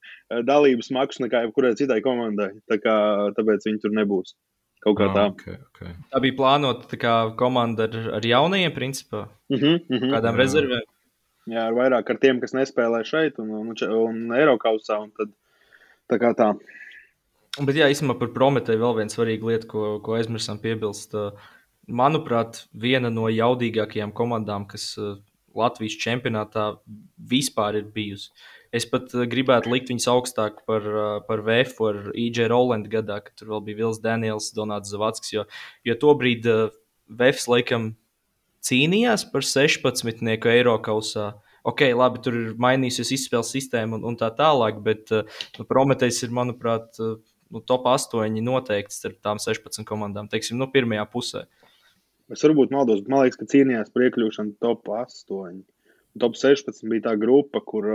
dalības maksu nekā jebkurai citai komandai. Tā kā, tāpēc viņi tur nebūs. Kaut kā ah, tā. Okay, okay. Tā bija plānota tā kā komanda ar, ar jaunajiem, principā. Uh -huh, uh -huh. Kādām jā. rezervēm? Jā, ar vairāk ar tiem, kas nespēlē šeit un, un, un Eiropausā. Tā kā tā. Bet, jā, īstenībā par Prometēju vēl viena svarīga lieta, ko, ko aizmirsām piebilst. Uh, manuprāt, viena no jaudīgākajām komandām, kas uh, Latvijas čempionātā vispār ir bijusi. Es pat uh, gribētu likt viņus augstāk par, uh, par VF ar IJ Rolandu gadā, kad tur vēl bija Vils Daniels, Donāts Zavadskis. Jo, jo tobrīd VF laikam cīnījās par 16. eiro kausā. Ok, labi, tur ir mainījusies izspēles sistēma un, un tā tālāk, bet nu, Prometējs ir, manuprāt, nu, top 8 noteikti starp tām 16 komandām, teiksim, nu, pirmajā pusē. Uh, Es varbūt maldos, bet man liekas, ka cīnījās par iekļūšanu top 8. Top 16 bija tā grupa, kur.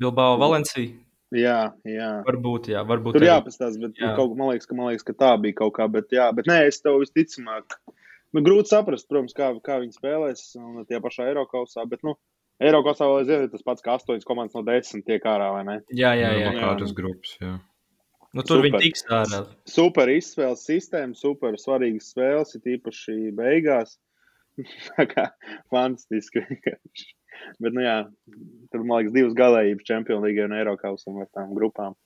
Bilbao Valencija. Jā, jā. Varbūt, jā. Varbūt Tur jāpastāsta, bet jā. kaut, man, liekas, ka, man liekas, ka tā bija kaut kā. Bet, jā, bet nē, es tev visticamāk. Nu, grūti saprast, protams, kā, kā viņi spēlēs un tie pašā Eiropausā. Bet, nu, Eiropausā vēl aizvien ir tas pats, kā 8 komandas no 10 tiek ārā, vai ne? Jā, jā, jā. jā, jā. Kādas grupas, jā. Nu, tur super. viņi tiks ārā. Super izspēles sistēma, super svarīgas spēles, ir īpaši beigās. Fantastiski. Bet, nu jā, tur, man liekas, divas galējības Champions League un Eiropausam ar tām grupām.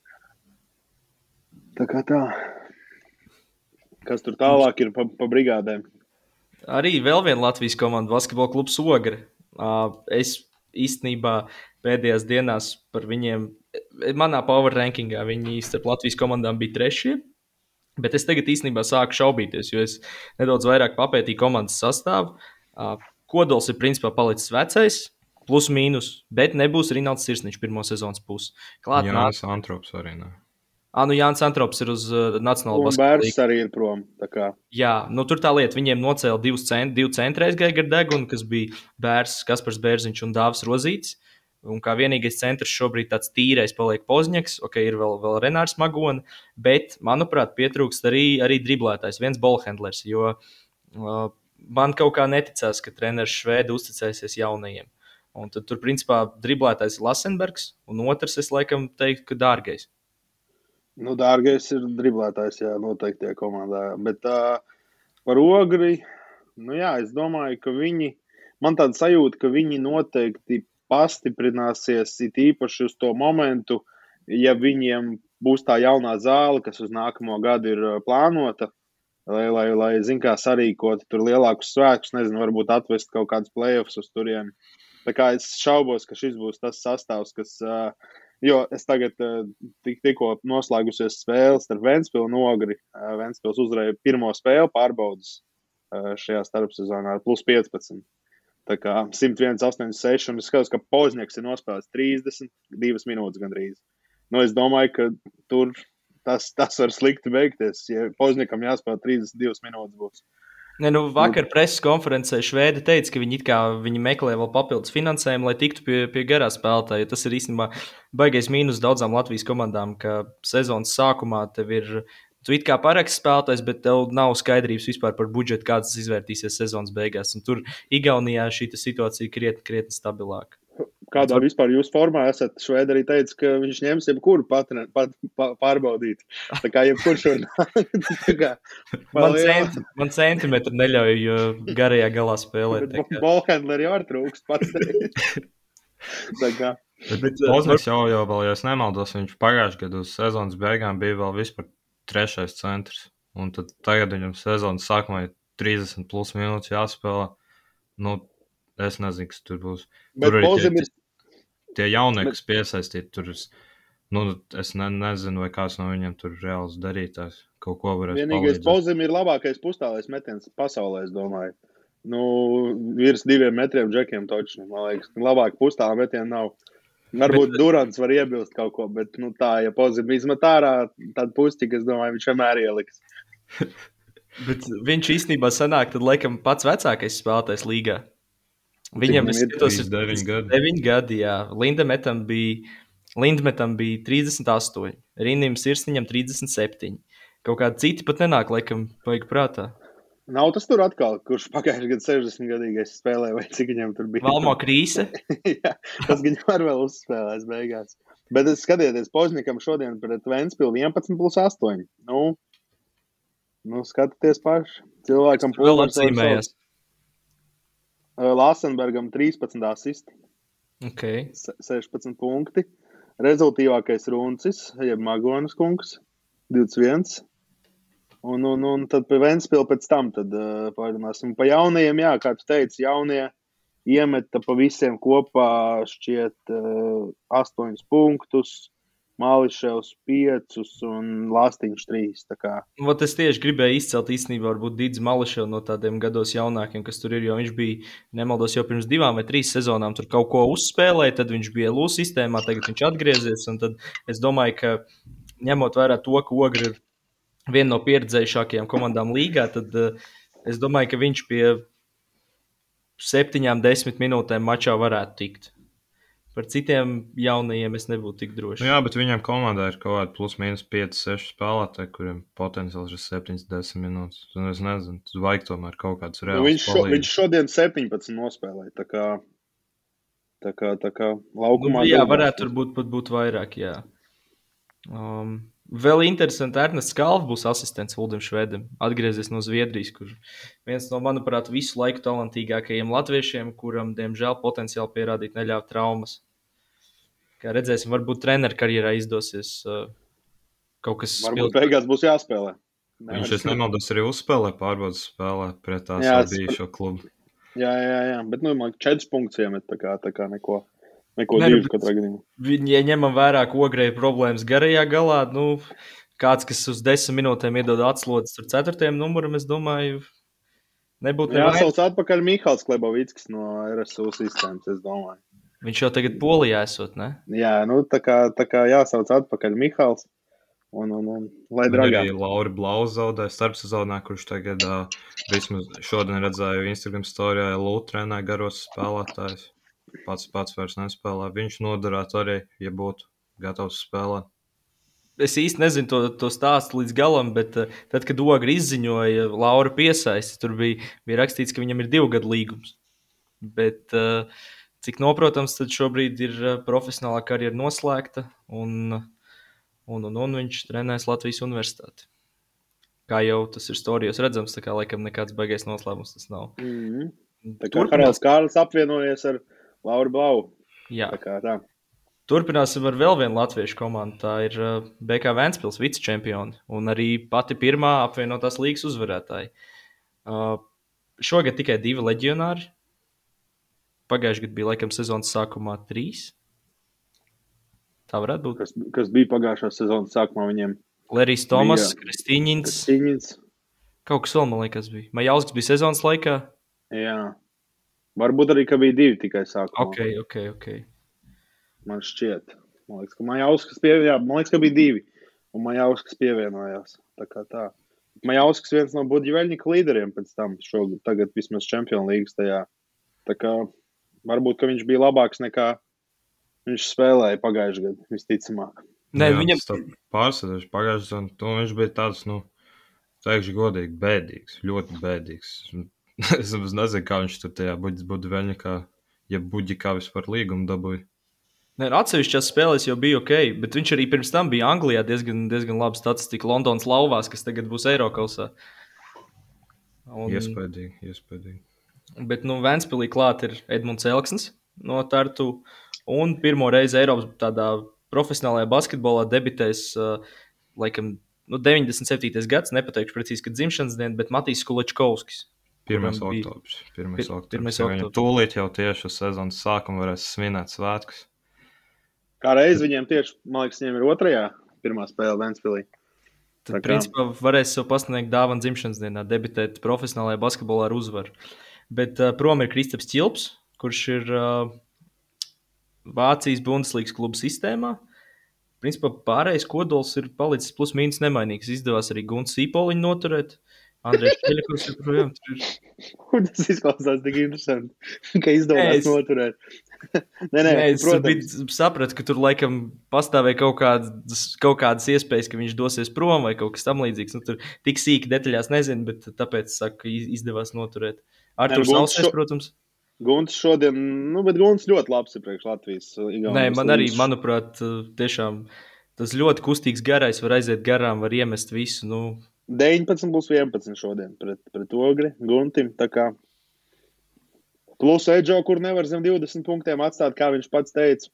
Tā kā tā. Kas tur tālāk ir pa, pa brigādēm? Arī vēl viena Latvijas komanda, basketbola klubs Ogre. Es īstenībā pēdējās dienās par viņiem, manā power rankingā, viņi starp Latvijas komandām bija trešie. Bet es tagad īstenībā sāku šaubīties, jo es nedaudz vairāk papētīju komandas sastāvu. Kodols ir principā palicis vecais, plus mīnus, bet nebūs Rinalds Sirsniņš pirmo sezonas pusi. Klāt, Jā, nāc... Antrops arī. Ne. Ah, nu Jānis Antrops ir uz uh, Nacionālo basketbolu. Bērns arī ir prom. Jā, nu tur tā lieta. Viņiem nocēla divus cent, divu centrēs Gaigar Degunu, kas bija Bērs, Kaspars Bērziņš un Dāvs Rozīts. Un kā vienīgais centrs šobrīd tāds tīrais paliek Pozņaks, ok, ir vēl, vēl Renārs Magona, bet, manuprāt, pietrūkst arī, arī driblētājs, viens bolhendlers, jo uh, man kaut kā neticās, ka treneris Švēdi uzticēsies jaunajiem. Un tad tur, principā, driblētājs ir Lasenbergs, un otrs, es laikam teiktu, ka dārgais. Nu, dārgais ir driblētājs, jā, noteikti tajā komandā. Bet uh, par ogri, nu jā, es domāju, ka viņi, man tāda sajūta, ka viņi noteikti pastiprināsies it īpaši uz to momentu, ja viņiem būs tā jaunā zāle, kas uz nākamo gadu ir plānota, lai, lai, lai zin, kā sarīkot tur lielākus svētkus, nezinu, varbūt atvest kaut kādus playoffs uz turieni. Tā kā es šaubos, ka šis būs tas sastāvs, kas Jo es tagad tik, tikko noslēgusies spēle starp Vēnspilsnu un Ogri. Uh, Vēnspils uzvarēja pirmo spēli pārbaudas šajā starpsezonā ar plus 15. Tā kā 101, 86, un es skatos, ka Pozņaks ir nospēlējis 32 minūtes gandrīz. Nu, es domāju, ka tur tas, tas var slikti beigties, ja Pozņakam jāspēlē 32 minūtes būs. Ne, nu, vakar preses konferencē Šveida teica, ka viņi, kā, viņi meklē vēl papildus finansējumu, lai tiktu pie, pie garā spēlētāja. Tas ir īstenībā baigais mīnus daudzām Latvijas komandām, ka sezonas sākumā tev ir. Tu it kā paraksti spēlētājs, bet tev nav skaidrības vispār par budžetu, kāds tas izvērtīsies sezonas beigās. Un tur Igaunijā šī situācija krietni, krietni stabilāka kādā vispār jūs formā esat. Šveida arī teica, ka viņš ņems jebkuru pat, pat, pat, pārbaudīt. Tā kā jebkurš var nākt. man, centi, man centimetri neļauj garajā galā spēlēt. Bolhandleri jau ar trūkst pats. tā kā. Bet Ozmeks jau, jau vēl, ja es nemaldos, viņš pagājušajā gadā uz sezonas beigām bija vēl vispār trešais centrs. Un tad tagad viņam sezonas sākumā ir 30 plus minūtes jāspēlē. Nu, es nezinu, kas tur būs. Bet tur arī tie, tie jaunie, kas piesaistīti, tur nu, es ne, nezinu, vai kāds no viņiem tur reāls darītājs kaut ko varēs Vienīgais Pozim ir labākais pustālais metiens pasaulē, es domāju. Nu, virs diviem metriem džekiem točni, man liekas, labāk pustālā metiena nav. Varbūt bet, Durants var iebilst kaut ko, bet nu, tā, ja Pozim izmet ārā, tad pusti, es domāju, viņš vienmēr ieliks. bet viņš īstenībā sanāk, tad laikam pats vecākais spēlētājs līgā. Viņam ir skatos, 9 gadi. 9 gadi, jā. Lindemetam bija, Lindemetam bija 38, Rindim Sirsniņam 37. Kaut kādi citi pat nenāk, laikam, vajag prātā. Nav tas tur atkal, kurš pagājušajā gadā 60 gadīgais spēlēja, vai cik viņam tur bija. Valmo krīse. jā, tas viņam var vēl uzspēlēs beigās. Bet es skatieties, Poznikam šodien pret Ventspilu 11 plus 8. Nu, nu skatieties paši. Cilvēkam vēl atzīmējas. Lāsenbergam 13 asisti. Okay. 16 punkti. Rezultātīvākais runcis, jeb Magonas kungs, 21. Un, un, un tad pie Vēnspils pēc tam tad, uh, pārunāsim. Pa jaunajiem, jā, kā tu teici, jaunie iemeta pa visiem kopā šķiet uh, 8 punktus. Māliševs 5 un Lāstiņš 3. Vat es tieši gribēju izcelt īstenībā varbūt Dīdzi Māliševu no tādiem gados jaunākiem, kas tur ir, jo viņš bija, nemaldos, jau pirms divām vai trīs sezonām tur kaut ko uzspēlēja, tad viņš bija LU sistēmā, tagad viņš atgriezies, tad es domāju, ka ņemot vērā to, ka Ogri ir viena no pieredzējušākajām komandām līgā, tad uh, es domāju, ka viņš pie septiņām, desmit minūtēm mačā varētu tikt. Par citiem jaunajiem es nebūtu tik drošs. Nu jā, bet viņam komandā ir kaut kāda plus mīnus 5, 6 spēlētāji, kuriem potenciāls ir 7, 10 minūtes. Un es nezinu, tas vajag tomēr kaut kāds reāls. Nu, viņš, šo, viņš šodien 17 nospēlēja. Tā kā, tā kā, tā kā laukumā. Nu, jā, varētu būt pat būt vairāk, jā. Um, Vēl interesanti, Ernests Kalvs būs asistents Uldim Švedam. Atgriezies no Zviedrijas, kur viens no, manuprāt, visu laiku talantīgākajiem latviešiem, kuram, diemžēl, potenciāli pierādīt neļāva traumas. Kā redzēsim, varbūt treneru karjerā izdosies uh, kaut kas Varbūt spilgts. beigās būs jāspēlē. Viņš, es nemaldos, arī uzspēlē pārbaudas spēlē pret tās bijušo klubu. Jā, jā, jā, bet nu, man četras punktus iemet, tā kā, tā kā neko, neko Nē, divus bet- katrā gadījumā. Viņi, ja ņemam vērā, ka ogrē ir problēmas garajā galā, nu, kāds, kas uz desmit minūtēm iedod atslodzes ar ceturtajam numuram, es domāju, nebūtu nevajag. Jāsauc atpakaļ Mihāls Klebovickis no RSU sistēmas, es domāju. Viņš jau tagad polijā esot, ne? Jā, nu tā kā, tā kā jāsauc atpakaļ Mihāls un, un, un lai dragā. Arī Laura Blauza zaudēja starpsezonā, kurš tagad uh, vismaz šodien redzēju Instagram storijā, Lūtrēnē garos spēlētājs. Pats pats vairs nespēlē. Viņš noderētu arī, ja būtu gatavs spēlēt. Es īsti nezinu to, to stāstu līdz galam, bet uh, tad, kad Ogri izziņoja Laura piesaisti, tur bija, bija rakstīts, ka viņam ir divu gadu līgums. Bet, uh, cik noprotams, tad šobrīd ir uh, profesionālā karjera noslēgta, un, un, un, un viņš trenēs Latvijas universitāti. Kā jau tas ir stāstījis, redzams, tā kā laikam nekāds baigais noslēpums tas nav. Mm -hmm. Tā kā Turpinās- Haralds Kārlis apvienojies ar Lauru Blau. Jā. Tā kā tā. Turpināsim ar vēl vienu latviešu komandu. Tā ir BK Vēnspils vicečempioni un arī pati pirmā apvienotās līgas uzvarētāja. Uh, šogad tikai divi leģionāri. Pagājušajā gadā bija laikam sezonas sākumā trīs. Tā varētu būt. Kas, kas bija pagājušā sezonas sākumā viņiem? Lerijs Tomas. Kristīņins. Kaut kas vēl, man liekas, bija. Majausks bija sezonas laikā. Jā. Varbūt arī, ka bija divi tikai sākumā. Ok, ok, ok. Man šķiet. Man liekas, ka Majauskas pievienojās. Man liekas, ka bija divi. Un Majauskas pievienojās. Tā kā tā. Majauskas viens no Budļveļņika līderiem pēc tam šogad, tagad vismaz Champions League tajā. Tā kā varbūt, ka viņš bija labāks nekā viņš spēlēja pagājušajā gadā, visticamāk. Nē, viņam pārsēdējuši pagājušajā sezonā. to Viņš bija tāds, nu, teikšu, godīgi, bēdīgs. Ļoti bēdīgs. es nezinu, kā viņš tur tajā būtu veņā, kā, ja buģikā vispār līgumu dabūja. Nē, nu, atsevišķās spēlēs jau bija ok, bet viņš arī pirms tam bija Anglijā diezgan, diezgan labi statistika Londonas lauvās, kas tagad būs Eiropausā. Un... Iespējīgi, iespējīgi. Bet, nu, Vēnspīlī klāt ir Edmunds Elksnis no Tartu. Un pirmo reizi Eiropas tādā profesionālajā basketbolā debitēs, uh, laikam, nu, 97. gads, nepateikšu precīzi, kad dzimšanas diena, bet Matīs Kulečkovskis. 1. kuram bija- oktobris. 1. Pir- oktobris. Viņam tūlīt jau tieši uz sezonas sākuma varēs svinēt svētkus. Kā reiz viņiem tieši, man liekas, viņiem ir otrajā pirmā spēle Ventspīlī. Tad, principā, varēs sev pasniegt dāvanu dzimšanas dienā, debitēt profesionālajā basketbolā ar uzvaru. Bet uh, prom ir Kristaps Čilps, kurš ir uh, Vācijas Bundeslīgas kluba sistēmā. Principā pārējais kodols ir palicis plus mīnus nemainīgs. Izdevās arī Gunts Sīpoliņu noturēt. Andrejs Čeļakovs joprojām tur ir. Tas izklausās tik interesanti, ka izdevās es- noturēt. nē, nē, Nē, es biju- sapratu, ka tur laikam pastāvēja kaut kādas, kaut kādas iespējas, ka viņš dosies prom vai kaut kas tamlīdzīgs. Nu, tur tik sīki detaļās nezinu, bet tāpēc saku, izdevās noturēt. Ar to sausēs, šo- protams. Gunts šodien, nu, bet Gunts ļoti labs ir priekš Latvijas. uh, Nē, man arī, manuprāt, tiešām tas ļoti kustīgs garais var aiziet garām, var iemest visu. Nu, 19 plus 11 šodien pret, pret Ogri, Guntim. Plus Edžo, kur nevar zem 20 punktiem atstāt, kā viņš pats teica.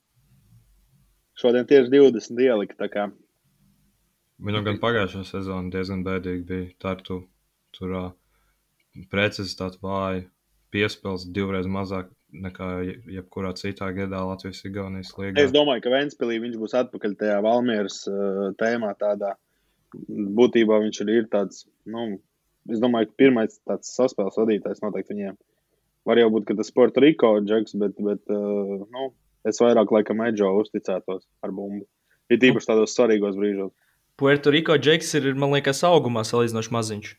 Šodien tieši 20 ielika. Viņam gan pagājušā sezona diezgan bēdīgi bija. Tā ir tu, tur uh, precizitāte vāja, piespēles divreiz mazāk nekā je- jebkurā citā gadā Latvijas-Igaunijas līgā. Es domāju, ka Ventspīlī viņš būs atpakaļ tajā Valmieras uh, tēmā. Tādā. Būtībā viņš arī ir tāds, nu, es domāju, ka pirmais tāds saspēles vadītājs noteikti viņiem. Var jau būt, ka tas Puerto Rico džeks, bet, bet uh, nu, es vairāk laikam Edžo uzticētos ar bumbu. Ir tīpaši tādos svarīgos brīžos. Puerto Rico Džeks ir, man liekas, augumā salīdzinoši maziņš.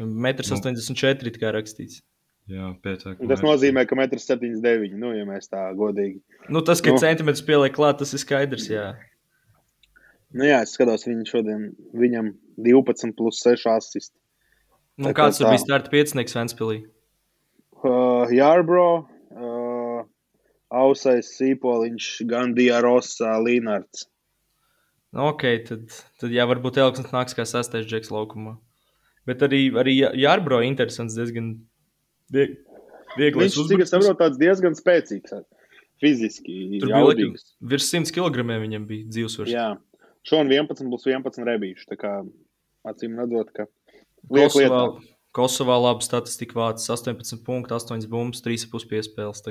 1,84 m kā rakstīts. Jā, pietiekami. Tas nozīmē, ka 1,79 m, nu, ja mēs tā godīgi. Nu, tas, ka Nu. nu. centimetrus pieliek klāt, tas ir skaidrs. Jā. Nu, jā, es skatos, viņu šodien, viņam 12 plus 6 asisti. Nu, Tā kā kāds tur bija starta piecinieks Ventspīlī? uh, Jārbro, uh, Ausais, Sīpoliņš, Gandija Rosa, Līnārds. Nu, ok, tad, tad jā, varbūt Elksnis nāks kā sastais džeks laukumā. Bet arī, arī Jā- Jārbro interesants diezgan vie- viegli. Viņš, cik es saprotu, tāds diezgan spēcīgs. Fiziski, Tur bija laikam jaudīgs. virs 100 kg viņam bija dzīvesvars. Jā, Šodien 11 plus 11 rebīšu. Tā kā acīm redzot, ka Kosovā. Kosovā laba statistika vācis 18 punktu, 8 bumbas, 3,5 piespēles.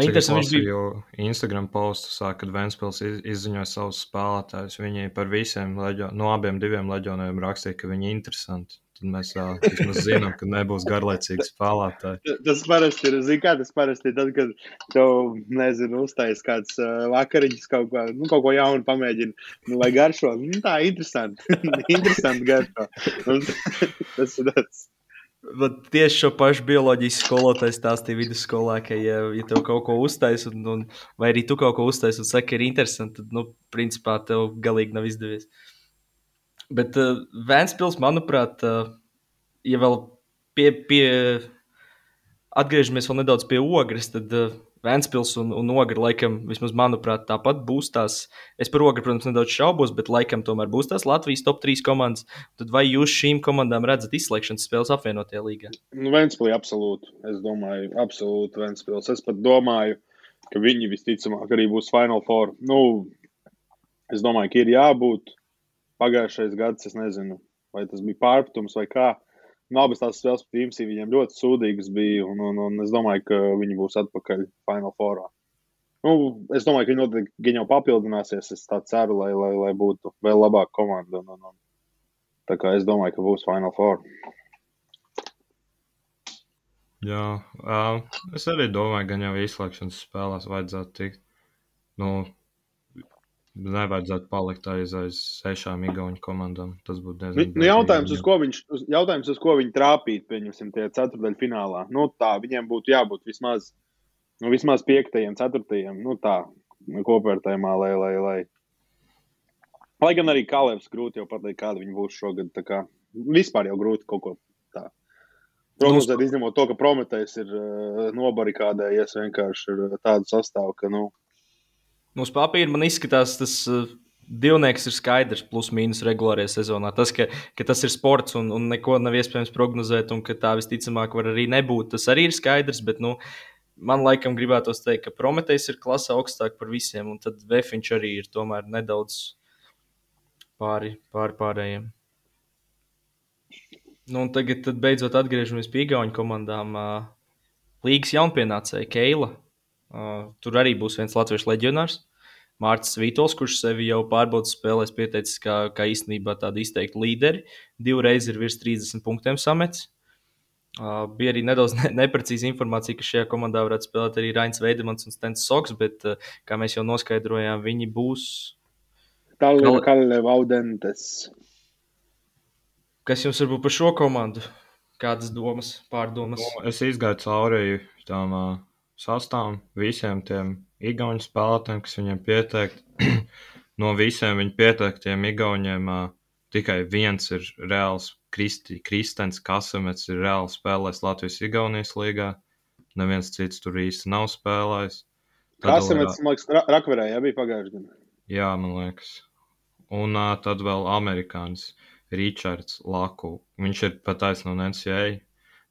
Interesanti, viņš bija. Instagram postu, sāk, kad Vēnspils iz, izziņoja savus spēlētājus. Viņi par visiem, leģio, no abiem diviem leģioniem rakstīja, ka viņi ir interesanti. Tad mēs vismaz zinām, ka nebūs garlaicīgi spēlētāji. Tas parasti ir, zini, kā tas parasti ir tad, kad tev, nezinu, uztais kāds uh, vakariņš kaut ko, nu, kaut ko jaunu pamēģina, nu, vai garšo. Nu, tā ir interesanti. interesanti garšo. Un tas ir tas. Bet tieši šo pašu bioloģijas skolotāju stāstīja vidusskolā, ka, ja, ja tev kaut ko uztaisīs, un, un, vai arī tu kaut ko uztaisīsi un saki, ka ir interesanti, tad, nu, principā, tev galīgi nav izdevies. Bet uh, Vēnspils, manuprāt, uh, ja vēl pie, pie, atgriežamies vēl nedaudz pie ogres, tad uh, Vēnspils un, un Ogra, laikam, vismaz manuprāt, tāpat būs tās. Es par Ogru, protams, nedaudz šaubos, bet laikam tomēr būs tās Latvijas top 3 komandas. Tad vai jūs šīm komandām redzat izslēgšanas spēles apvienotajā līgā? Nu, Ventspilī absolūti. Es domāju, absolūti Ventspils. Es pat domāju, ka viņi visticamāk arī būs Final Four. Nu, es domāju, ka ir jābūt. Pagājušais gads, es nezinu, vai tas bija pārpratums vai kā. Nu, abas tās spēles pret Imsī viņiem ļoti sūdīgas bija, un, un, un es domāju, ka viņi būs atpakaļ Final Fourā. Nu, es domāju, ka viņi noteikti gan jau papildināsies. Es tā ceru, lai, lai, lai būtu vēl labāka komanda. Un, un, un. Tā kā es domāju, ka būs Final Four. Jā, uh, es arī domāju, ka jau izslēgšanas spēlēs vajadzētu tikt. Nu, nevajadzētu palikt aiz, aiz sešām igauņu komandām. Tas būtu diezgan. Nu, jautājums, uz ko viņš, uz, jautājums, uz ko viņi trāpītu, pieņemsim, tie ceturdaļu finālā. Nu, tā, viņiem būtu jābūt vismaz, nu, vismaz piektajiem, ceturtajiem, nu, tā, kopvērtējumā, lai, lai, lai. Lai gan arī Kalevs grūti jau pateikt, kāda viņi būs šogad. tā Kā, vispār jau grūti kaut ko tā. Prognozēt, izņemot to, ka Prometējs ir uh, nobarikādējies vienkārši ar tādu sastāvu, ka, nu, Nu, uz papīra man izskatās, tas uh, divnieks ir skaidrs, plus mīnus regulārajā sezonā. Tas, ka, ka tas ir sports un, un neko nav iespējams prognozēt, un ka tā visticamāk var arī nebūt, tas arī ir skaidrs. Bet, nu, man laikam gribētos teikt, ka Prometējs ir klase augstāk par visiem, un tad Vēfiņš arī ir tomēr nedaudz pāri, pāri pārējiem. Nu, tagad beidzot atgriežamies pie Igaunijas komandām. Līgas jaunpienācēja Keila. Uh, tur arī būs viens latviešu leģionārs. Mārcis Vītols, kurš sevi jau pārbaudas spēlēs, pieteicis kā, kā īstenībā tādu izteiktu līderi. Divreiz ir virs 30 punktiem samets. Uh, bija arī nedaudz ne, neprecīza informācija, ka šajā komandā varētu spēlēt arī Rains Veidemans un Stens Soks, bet, uh, kā mēs jau noskaidrojām, viņi būs. tālāk Kal- Kalevs Audentes. Kas jums varbūt par šo komandu? Kādas domas, pārdomas? Es izgāju cauri tam uh, sastāvam, visiem tiem igauņu spēlētājiem, kas viņiem pieteikti. no visiem viņu pieteiktiem igauņiem uh, tikai viens ir reāls Kristi, Kristens Kasamets, ir reāli spēlējis Latvijas-Igaunijas līgā. Neviens cits tur īsti nav spēlējis. Tad vēl, man liekas, Ra- Rakverē, jā, bija pagājušajā gadā. Jā, man liekas. Un uh, tad vēl amerikānis Ričards Laku. Viņš ir pataisno no NCA,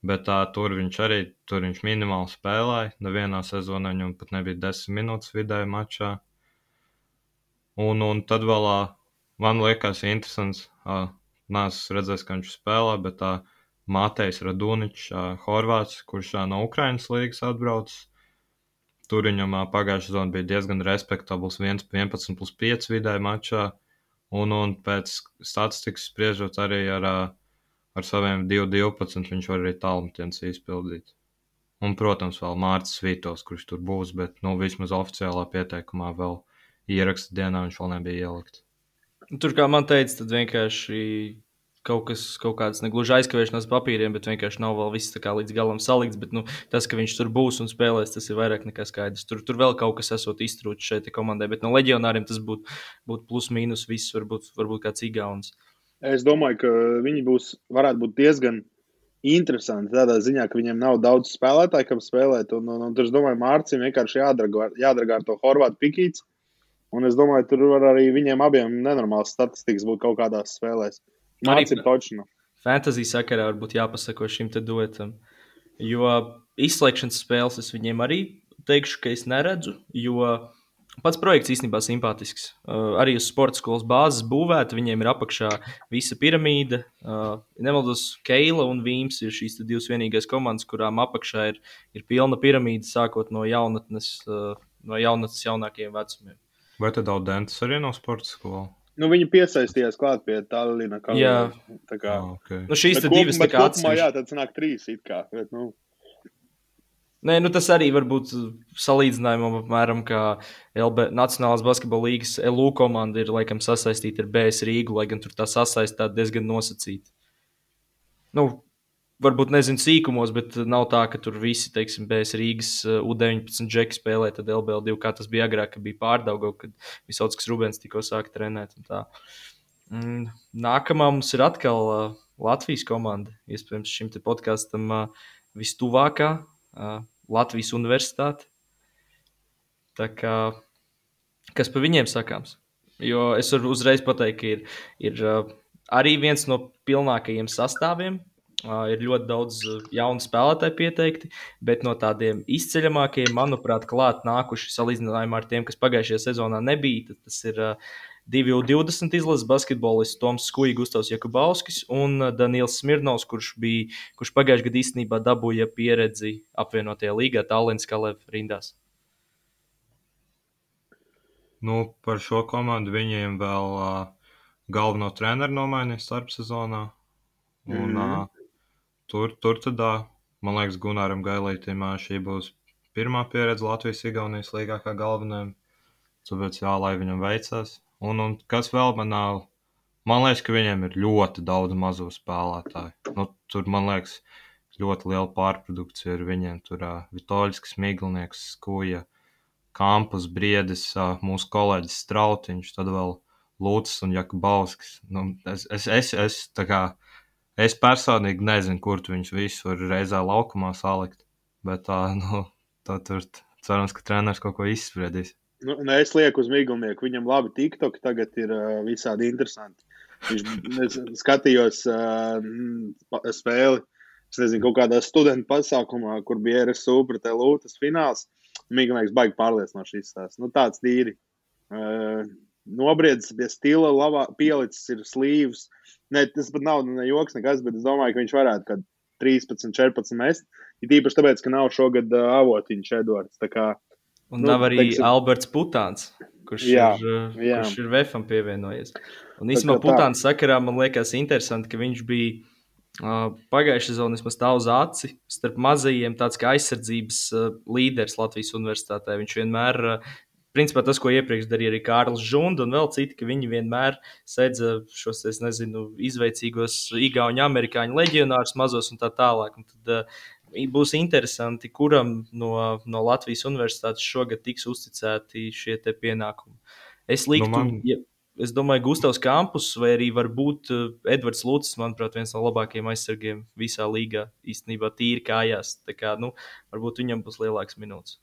bet uh, tur viņš arī tur viņš minimāli spēlēja. Nevienā sezonā viņam pat nebija 10 minūtes vidēji mačā. Un, un tad vēl uh, man liekas interesants. Uh, Nē, es redzēju, ka viņš spēlē, bet tā uh, Matejs Raduničs, uh, Horvāts, kurš uh, no Ukrainas līgas atbraucis. Tur viņam pagājušā sezona bija diezgan respektabls, 1, 11 plus 5 vidēji mačā. Un, un pēc statistikas spriežot arī ar, ā, ar saviem 2-12, viņš var arī tālmetienus izpildīt. Un, protams, vēl Mārcis Vītos, kurš tur būs, bet nu, vismaz oficiālā pieteikumā vēl ieraksta dienā viņš vēl nebija ielikts. Tur, kā man teica, tad vienkārši kaut kas, kaut kāds negluži aizkavēšanās papīriem, bet vienkārši nav vēl viss tā kā līdz galam salikts. Bet nu, tas, ka viņš tur būs un spēlēs, tas ir vairāk nekā skaidrs. Tur, tur vēl kaut kas esot iztrūcis šeit komandai, bet no leģionāriem tas būtu būt plus mīnus viss, varbūt, varbūt kāds igauns. Es domāju, ka viņi būs, varētu būt diezgan interesanti tādā ziņā, ka viņiem nav daudz spēlētāju, kam spēlēt. Un, un, un tur, es domāju, Mārcis vienkārši jādragā, ar to Horvātu pikīts. Un es domāju, tur var arī viņiem abiem nenormāls statistikas būt kaut kādās spēlēs. Mārcis ir točs. Fantāzija sakarā varbūt jāpasako šim te duetam. Jo izslēgšanas spēles es viņiem arī teikšu, ka es neredzu. Jo Pats projekts īstenībā simpātisks. Uh, arī uz sporta skolas bāzes būvēta. Viņiem ir apakšā visa piramīda. Uh, nemaldos, Keila un Vīms ir šīs divas vienīgās komandas, kurām apakšā ir, ir pilna piramīda, sākot no jaunatnes, uh, no jaunatnes jaunākajiem vecumiem. Vai tad Audentis arī no sporta skolas? Nu, viņi piesaistījās klāt pie Tallina. Jā, tā kā. Ah, okay. Nu, šīs Bet ir divas kopumā- kopumā, jā, tad sanāk trīs it kā. Bet, nu, Nē, nu tas arī var būt salīdzinājumam, apmēram, kā LB Nacionālās basketbola līnijas LU komanda ir laikam sasaistīta ar BS Rīgu, lai gan tur tā sasaistā diezgan nosacīta. Nu, varbūt nezinu sīkumos, bet nav tā, ka tur visi, teiksim, BS Rīgas uh, U19 džeki spēlē, tad LBL2, kā tas bija agrāk, kad bija pārdauga, kad Visautskas Rubens tikko sāka trenēt. Mm, Nākamā mums ir atkal uh, Latvijas komanda. Iespējams, šim podkāstam uh, vistuvākā Latvijas Universitāte. Tā kā, kas par viņiem sakāms? Jo es varu uzreiz pateikt, ka ir, ir arī viens no pilnākajiem sastāviem. Ir ļoti daudz jaunu spēlētāju pieteikti, bet no tādiem izceļamākajiem, manuprāt, klāt nākuši salīdzinājumā ar tiem, kas pagājušajā sezonā nebija. Tas ir uh, 2U20 izlases basketbolists Toms Skuja, Gustavs Jakubauskis un uh, Daniels Smirnovs, kurš, bija, kurš pagājušajā gadā īstenībā dabūja pieredzi apvienotajā līgā Tallinas Kalevas rindās. Nu, par šo komandu viņiem vēl uh, galveno treneru nomainīja starpsezonā. Un, Mhm. uh, tur, tur tad, uh, man liekas, Gunāram Gailītam uh, šī būs pirmā pieredze Latvijas-Igaunijas līgā kā galvenajam. Tāpēc jā, lai viņam veicas. Un, un kas vēl man nav? Man liekas, ka viņiem ir ļoti daudz mazo spēlētāju. Nu, tur, man liekas, ļoti liela pārprodukcija ir viņiem. Tur uh, Vitoļs, Miglinieks, Skuja, Kampus, Briedis, uh, mūsu kolēģis Strautiņš, tad vēl Lūcis un Jakubauskis. Nu, es, es, es, es, kā, es personīgi nezinu, kur viņus visus var reizē laukumā salikt. Bet tā, nu, tā tur cerams, ka treneris kaut ko izspriedīs. Nu, nu, es lieku uz Miglnieku. Viņam labi TikTok tagad ir uh, visādi interesanti. Viņš skatījos uh, spēli. Es nezinu, kaut kādā studentu pasākumā, kur bija RSU pret Lūtas fināls. Miglnieks baigi pārliecinoši izstāsta. Nu, tāds tīri. Uh, Nobriedzis pie stila, labā, pielicis ir slīvs. Ne, tas pat nav ne joks, nekas, bet es domāju, ka viņš varētu kaut 13, 14 mest. Ir īpaši tāpēc, ka nav šogad uh, avotiņš Edvards. Tā kā Un Nu, nav arī teiksim- Alberts Putāns, kurš, Jā, ir, uh, jā. kurš ir VFam pievienojies. Un īstenībā. Putāns sakarā man liekas interesanti, ka viņš bija uh, pagājušajā sezonā vismaz tā uz aci starp mazajiem, tāds kā aizsardzības uh, līderis Latvijas universitātē. Viņš vienmēr, uh, principā tas, ko iepriekš darīja arī Kārlis Žunda un vēl citi, ka viņi vienmēr sēdza šos, es nezinu, izveicīgos igauņu, amerikāņu leģionārus mazos un tā tālāk. Un tad, Būs interesanti, kuram no, no Latvijas universitātes šogad tiks uzticēti šie pienākumi. Es liktu, Nu, man- ja, es domāju, Gustavs Kampus vai arī varbūt uh, Edvards Lūcis, manuprāt, viens no labākajiem aizsargiem visā līgā. Īstenībā tīri kājās. Tā kā, nu, varbūt viņam būs lielāks minūtes.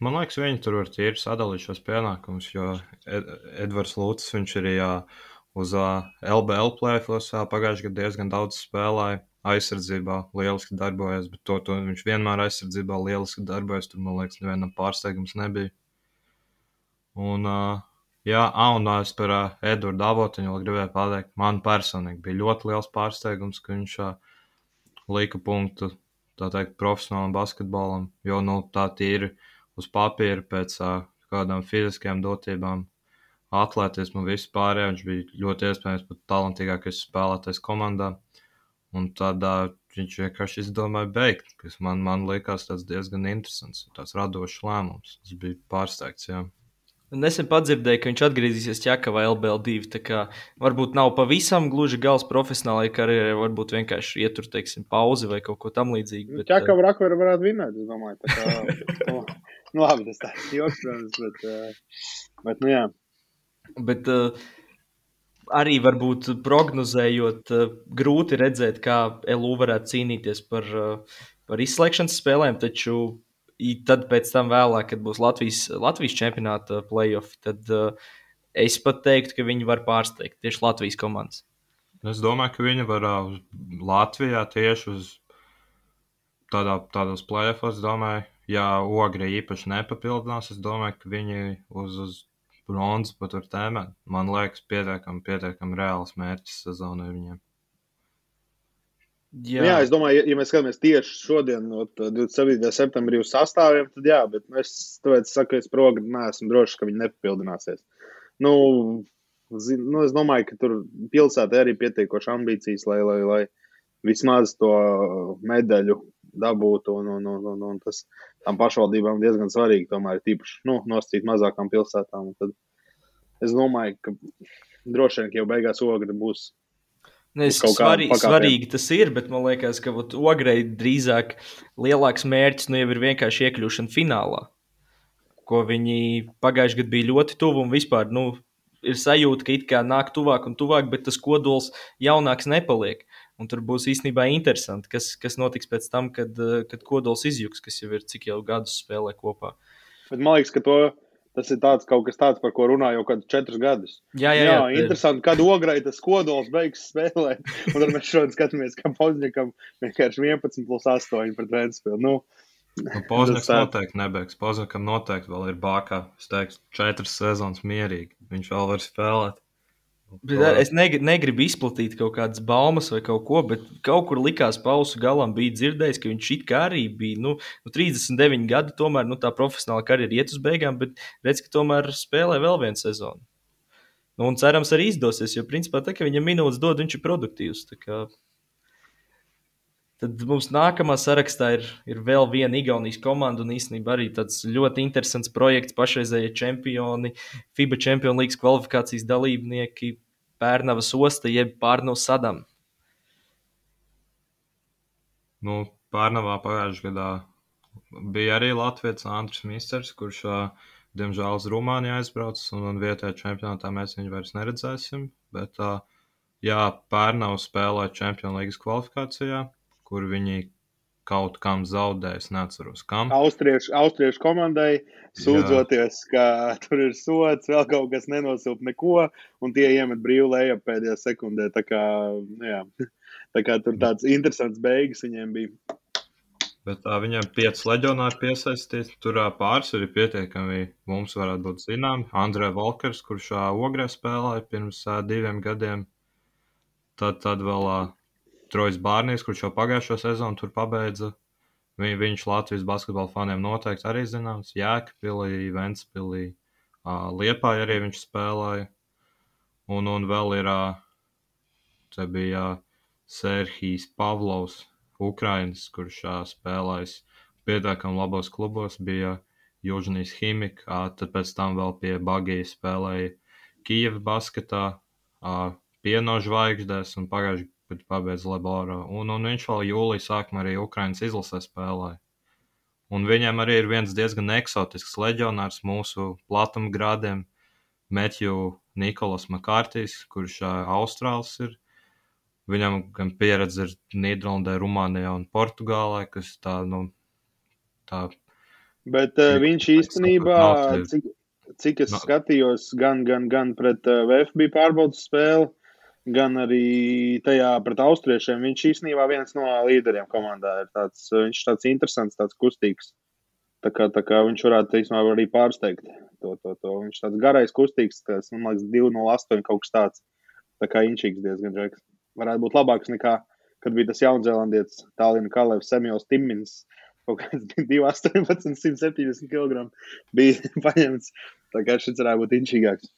Man liekas, viņi tur var tīri sadalīt šos pienākumus, jo Ed Edvards Lūcis viņš arī jā, uz uh, LBL plēfos pagājušajā gadā diezgan daudz spēlēja. Aizsardzībā lieliski darbojas, bet to, to viņš vienmēr aizsardzībā lieliski darbojas. Tur, man liekas, nevienam pārsteigums nebija. Un, uh, jā, un es par uh, Edvardu Avotiņu vēl gribēju pateikt, man personīgi bija ļoti liels pārsteigums, ka viņš uh, lika punktu teikt, profesionālam basketbolam, jo nu, tā tīri uz papīra pēc uh, kādām fiziskajām dotībām, atletismu un vispār. Viņš bija ļoti iespējams pat talantīgākais spēlētājs komandā. Un tad uh, viņš vienkārši izdomāja beigt, kas man, man likās tas diezgan interesants, tāds radošs lēmums. Es biju pārsteigts. Jā. Nesen padzirdēju, ka viņš atgriezīsies Čakavā LBL2. Tā kā varbūt nav pavisam gluži gals profesionālajai karjerai, varbūt vienkārši ietur, teiksim, pauzi vai kaut ko tamlīdzīgu. Bet, Čakā var akvēra varētu vinēt, es domāju. Tā kā, nu, nu, labi, tas tāds joks, protams, bet, uh, bet, nu jā. Bet uh, arī varbūt prognozējot, uh, grūti redzēt, kā LU varētu cīnīties par, uh, par izslēgšanas spēlēm. Taču tad, pēc tam, vēlāk, kad būs Latvijas, Latvijas čempionāta playoff, tad uh, es pat teiktu, ka viņi var pārsteigt tieši Latvijas komandas. Es domāju, ka viņi var uz Latvijā tieši uz tādā, tādos plēfos, domāju, ja ogri īpaši nepapildinās, es domāju, ka viņi uz, uz bronzas pat var tēmēt. Man liekas, pietiekami, pietiekami reāls mērķis sezonai viņiem. Jā. jā, es domāju, ja, mēs skatāmies tieši šodien, no 27. septembrī uz sastāviem, tad jā, bet es tāpēc saku, es progu neesmu drošs, ka viņi nepapildināsies. Nu, zin, nu, es domāju, ka tur pilsētā arī pietiekoši ambīcijas, lai, lai, lai vismaz to medaļu dabūtu, un, un, un, un, un tas tam pašvaldībām diezgan svarīgi, tomēr tīpaši nu, nosacīt mazākām pilsētām. Tad es domāju, ka droši vien, ka jau beigās ogra būs Es, svarīgi, svarīgi tas ir, bet man liekas, ka Ogrei drīzāk lielāks mērķis nu, ir vienkārši iekļūšana finālā. Ko viņi pagājušajā gadā bija ļoti tuvu un vispār nu, ir sajūta, ka it kā nāk tuvāk un tuvāk, bet tas kodols jaunāks nepaliek. Un tur būs īstenībā interesanti, kas, kas notiks pēc tam, kad, kad kodols izjūgs, kas jau ir cik jau gadus spēlē kopā. Bet man liekas, ka to Tas ir tāds, kaut kas tāds, par ko runā jau kādus četrus gadus. Jā, jā, jā. jā interesanti, kad ograi tas kodols beigs spēlēt. Un tad mēs šodien skatāmies, ka Pozņikam vienkārši 11 plus 8 pret Vēnspili. Nu, nu, Pozņiks noteikti nebeigs. Pozņikam noteikti vēl ir bākā, es teiktu, četras sezonas mierīgi. Viņš vēl var spēlēt. Bet, es negribu, negribu izplatīt kaut kādas baumas vai kaut ko, bet kaut kur likās, pausu galam bija dzirdējis, ka viņš it kā arī bija nu, nu, 39 gadi. Tomēr nu, tā profesionāla karjera iet uz beigām, bet redz, ka tomēr spēlē vēl vienu sezonu. Nu, un cerams, arī izdosies, jo principā tā, ka viņam minūtes dod, viņš ir produktīvs. Tad mums nākamā sarakstā ir, ir vēl viena Igaunijas komanda, un īstenībā arī tāds ļoti interesants projekts. Pašreizējie čempioni, FIBA Champions League kvalifikācijas dalībnieki, Pērnavas osta, jeb Pārnavas sadam. Nu, Pārnavā pagājušajā gadā bija arī Latvijas Antris Misters, kurš, diemžēl, uz Rumāniju aizbraucis, un, vietējā čempionātā mēs viņu vairs neredzēsim. Bet, jā, Pērnavas spēlē Champions League kvalifikācijā kur viņi kaut kam zaudēja. Es neatceros, kam. Austriešu, austriešu komandai sūdzoties, Jā. ka tur ir sots, vēl kaut kas nenosilp neko, un tie iemet brīvu leju pēdējā sekundē. Tā kā, jā, tā kā tur tāds interesants beigas viņiem bija. Bet tā, viņam pieci leģionāri piesaistīti. Tur pāris ir pietiekami. Mums varētu būt zināms, Andrē Valkers, kurš ogrē spēlēja pirms diviem gadiem. Tad, tad vēl Trojs Bārnīs, kurš jau pagājušo sezonu tur pabeidza. Vi, viņš Latvijas basketbola faniem noteikti arī zināms. Jēkabpilī, Ventspilī, Liepā arī viņš spēlēja. Un, un vēl ir, te bija Serhijas Pavlovs, Ukrainis, kurš spēlējis pietiekami labos klubos, bija Južnijas Himika, tad pēc tam vēl pie Bagijas spēlēja Kijeva basketā, pieno zvaigždēs un pagājušajā kad pabeidz Leboro. Un, un viņš vēl jūlijā sākumā arī Ukraiņas izlasē spēlēja. Un viņam arī ir viens diezgan eksotisks leģionārs mūsu platuma grādiem, Metju Nikolas Makārtīs, kurš Austrāls ir. Viņam gan pieredze ir Nīderlandē, Rumānijā un Portugālē, kas tā, nu, tā. Bet uh, viņš īstenībā, cik, cik es no. skatījos, gan, gan, gan pret uh, VF bija pārbaudas spēle, gan arī tajā pret austriešiem. Viņš īstenībā viens no līderiem komandā ir tāds, viņš tāds interesants, tāds kustīgs. Tā kā, tā kā viņš varētu, teiksim, arī pārsteigt to, to, to. Viņš tāds garais, kustīgs, kas, man liekas, 2-0-8 kaut kas tāds. Tā kā inčīgs diezgan džeks. Varētu būt labāks nekā, kad bija tas jaunzēlandietis Tālina Kalevs, Semjos Timmins. Kaut kāds bija 2,18, 170 kg. Bija paņemts. Tā kā šis varētu būt inčīgāks.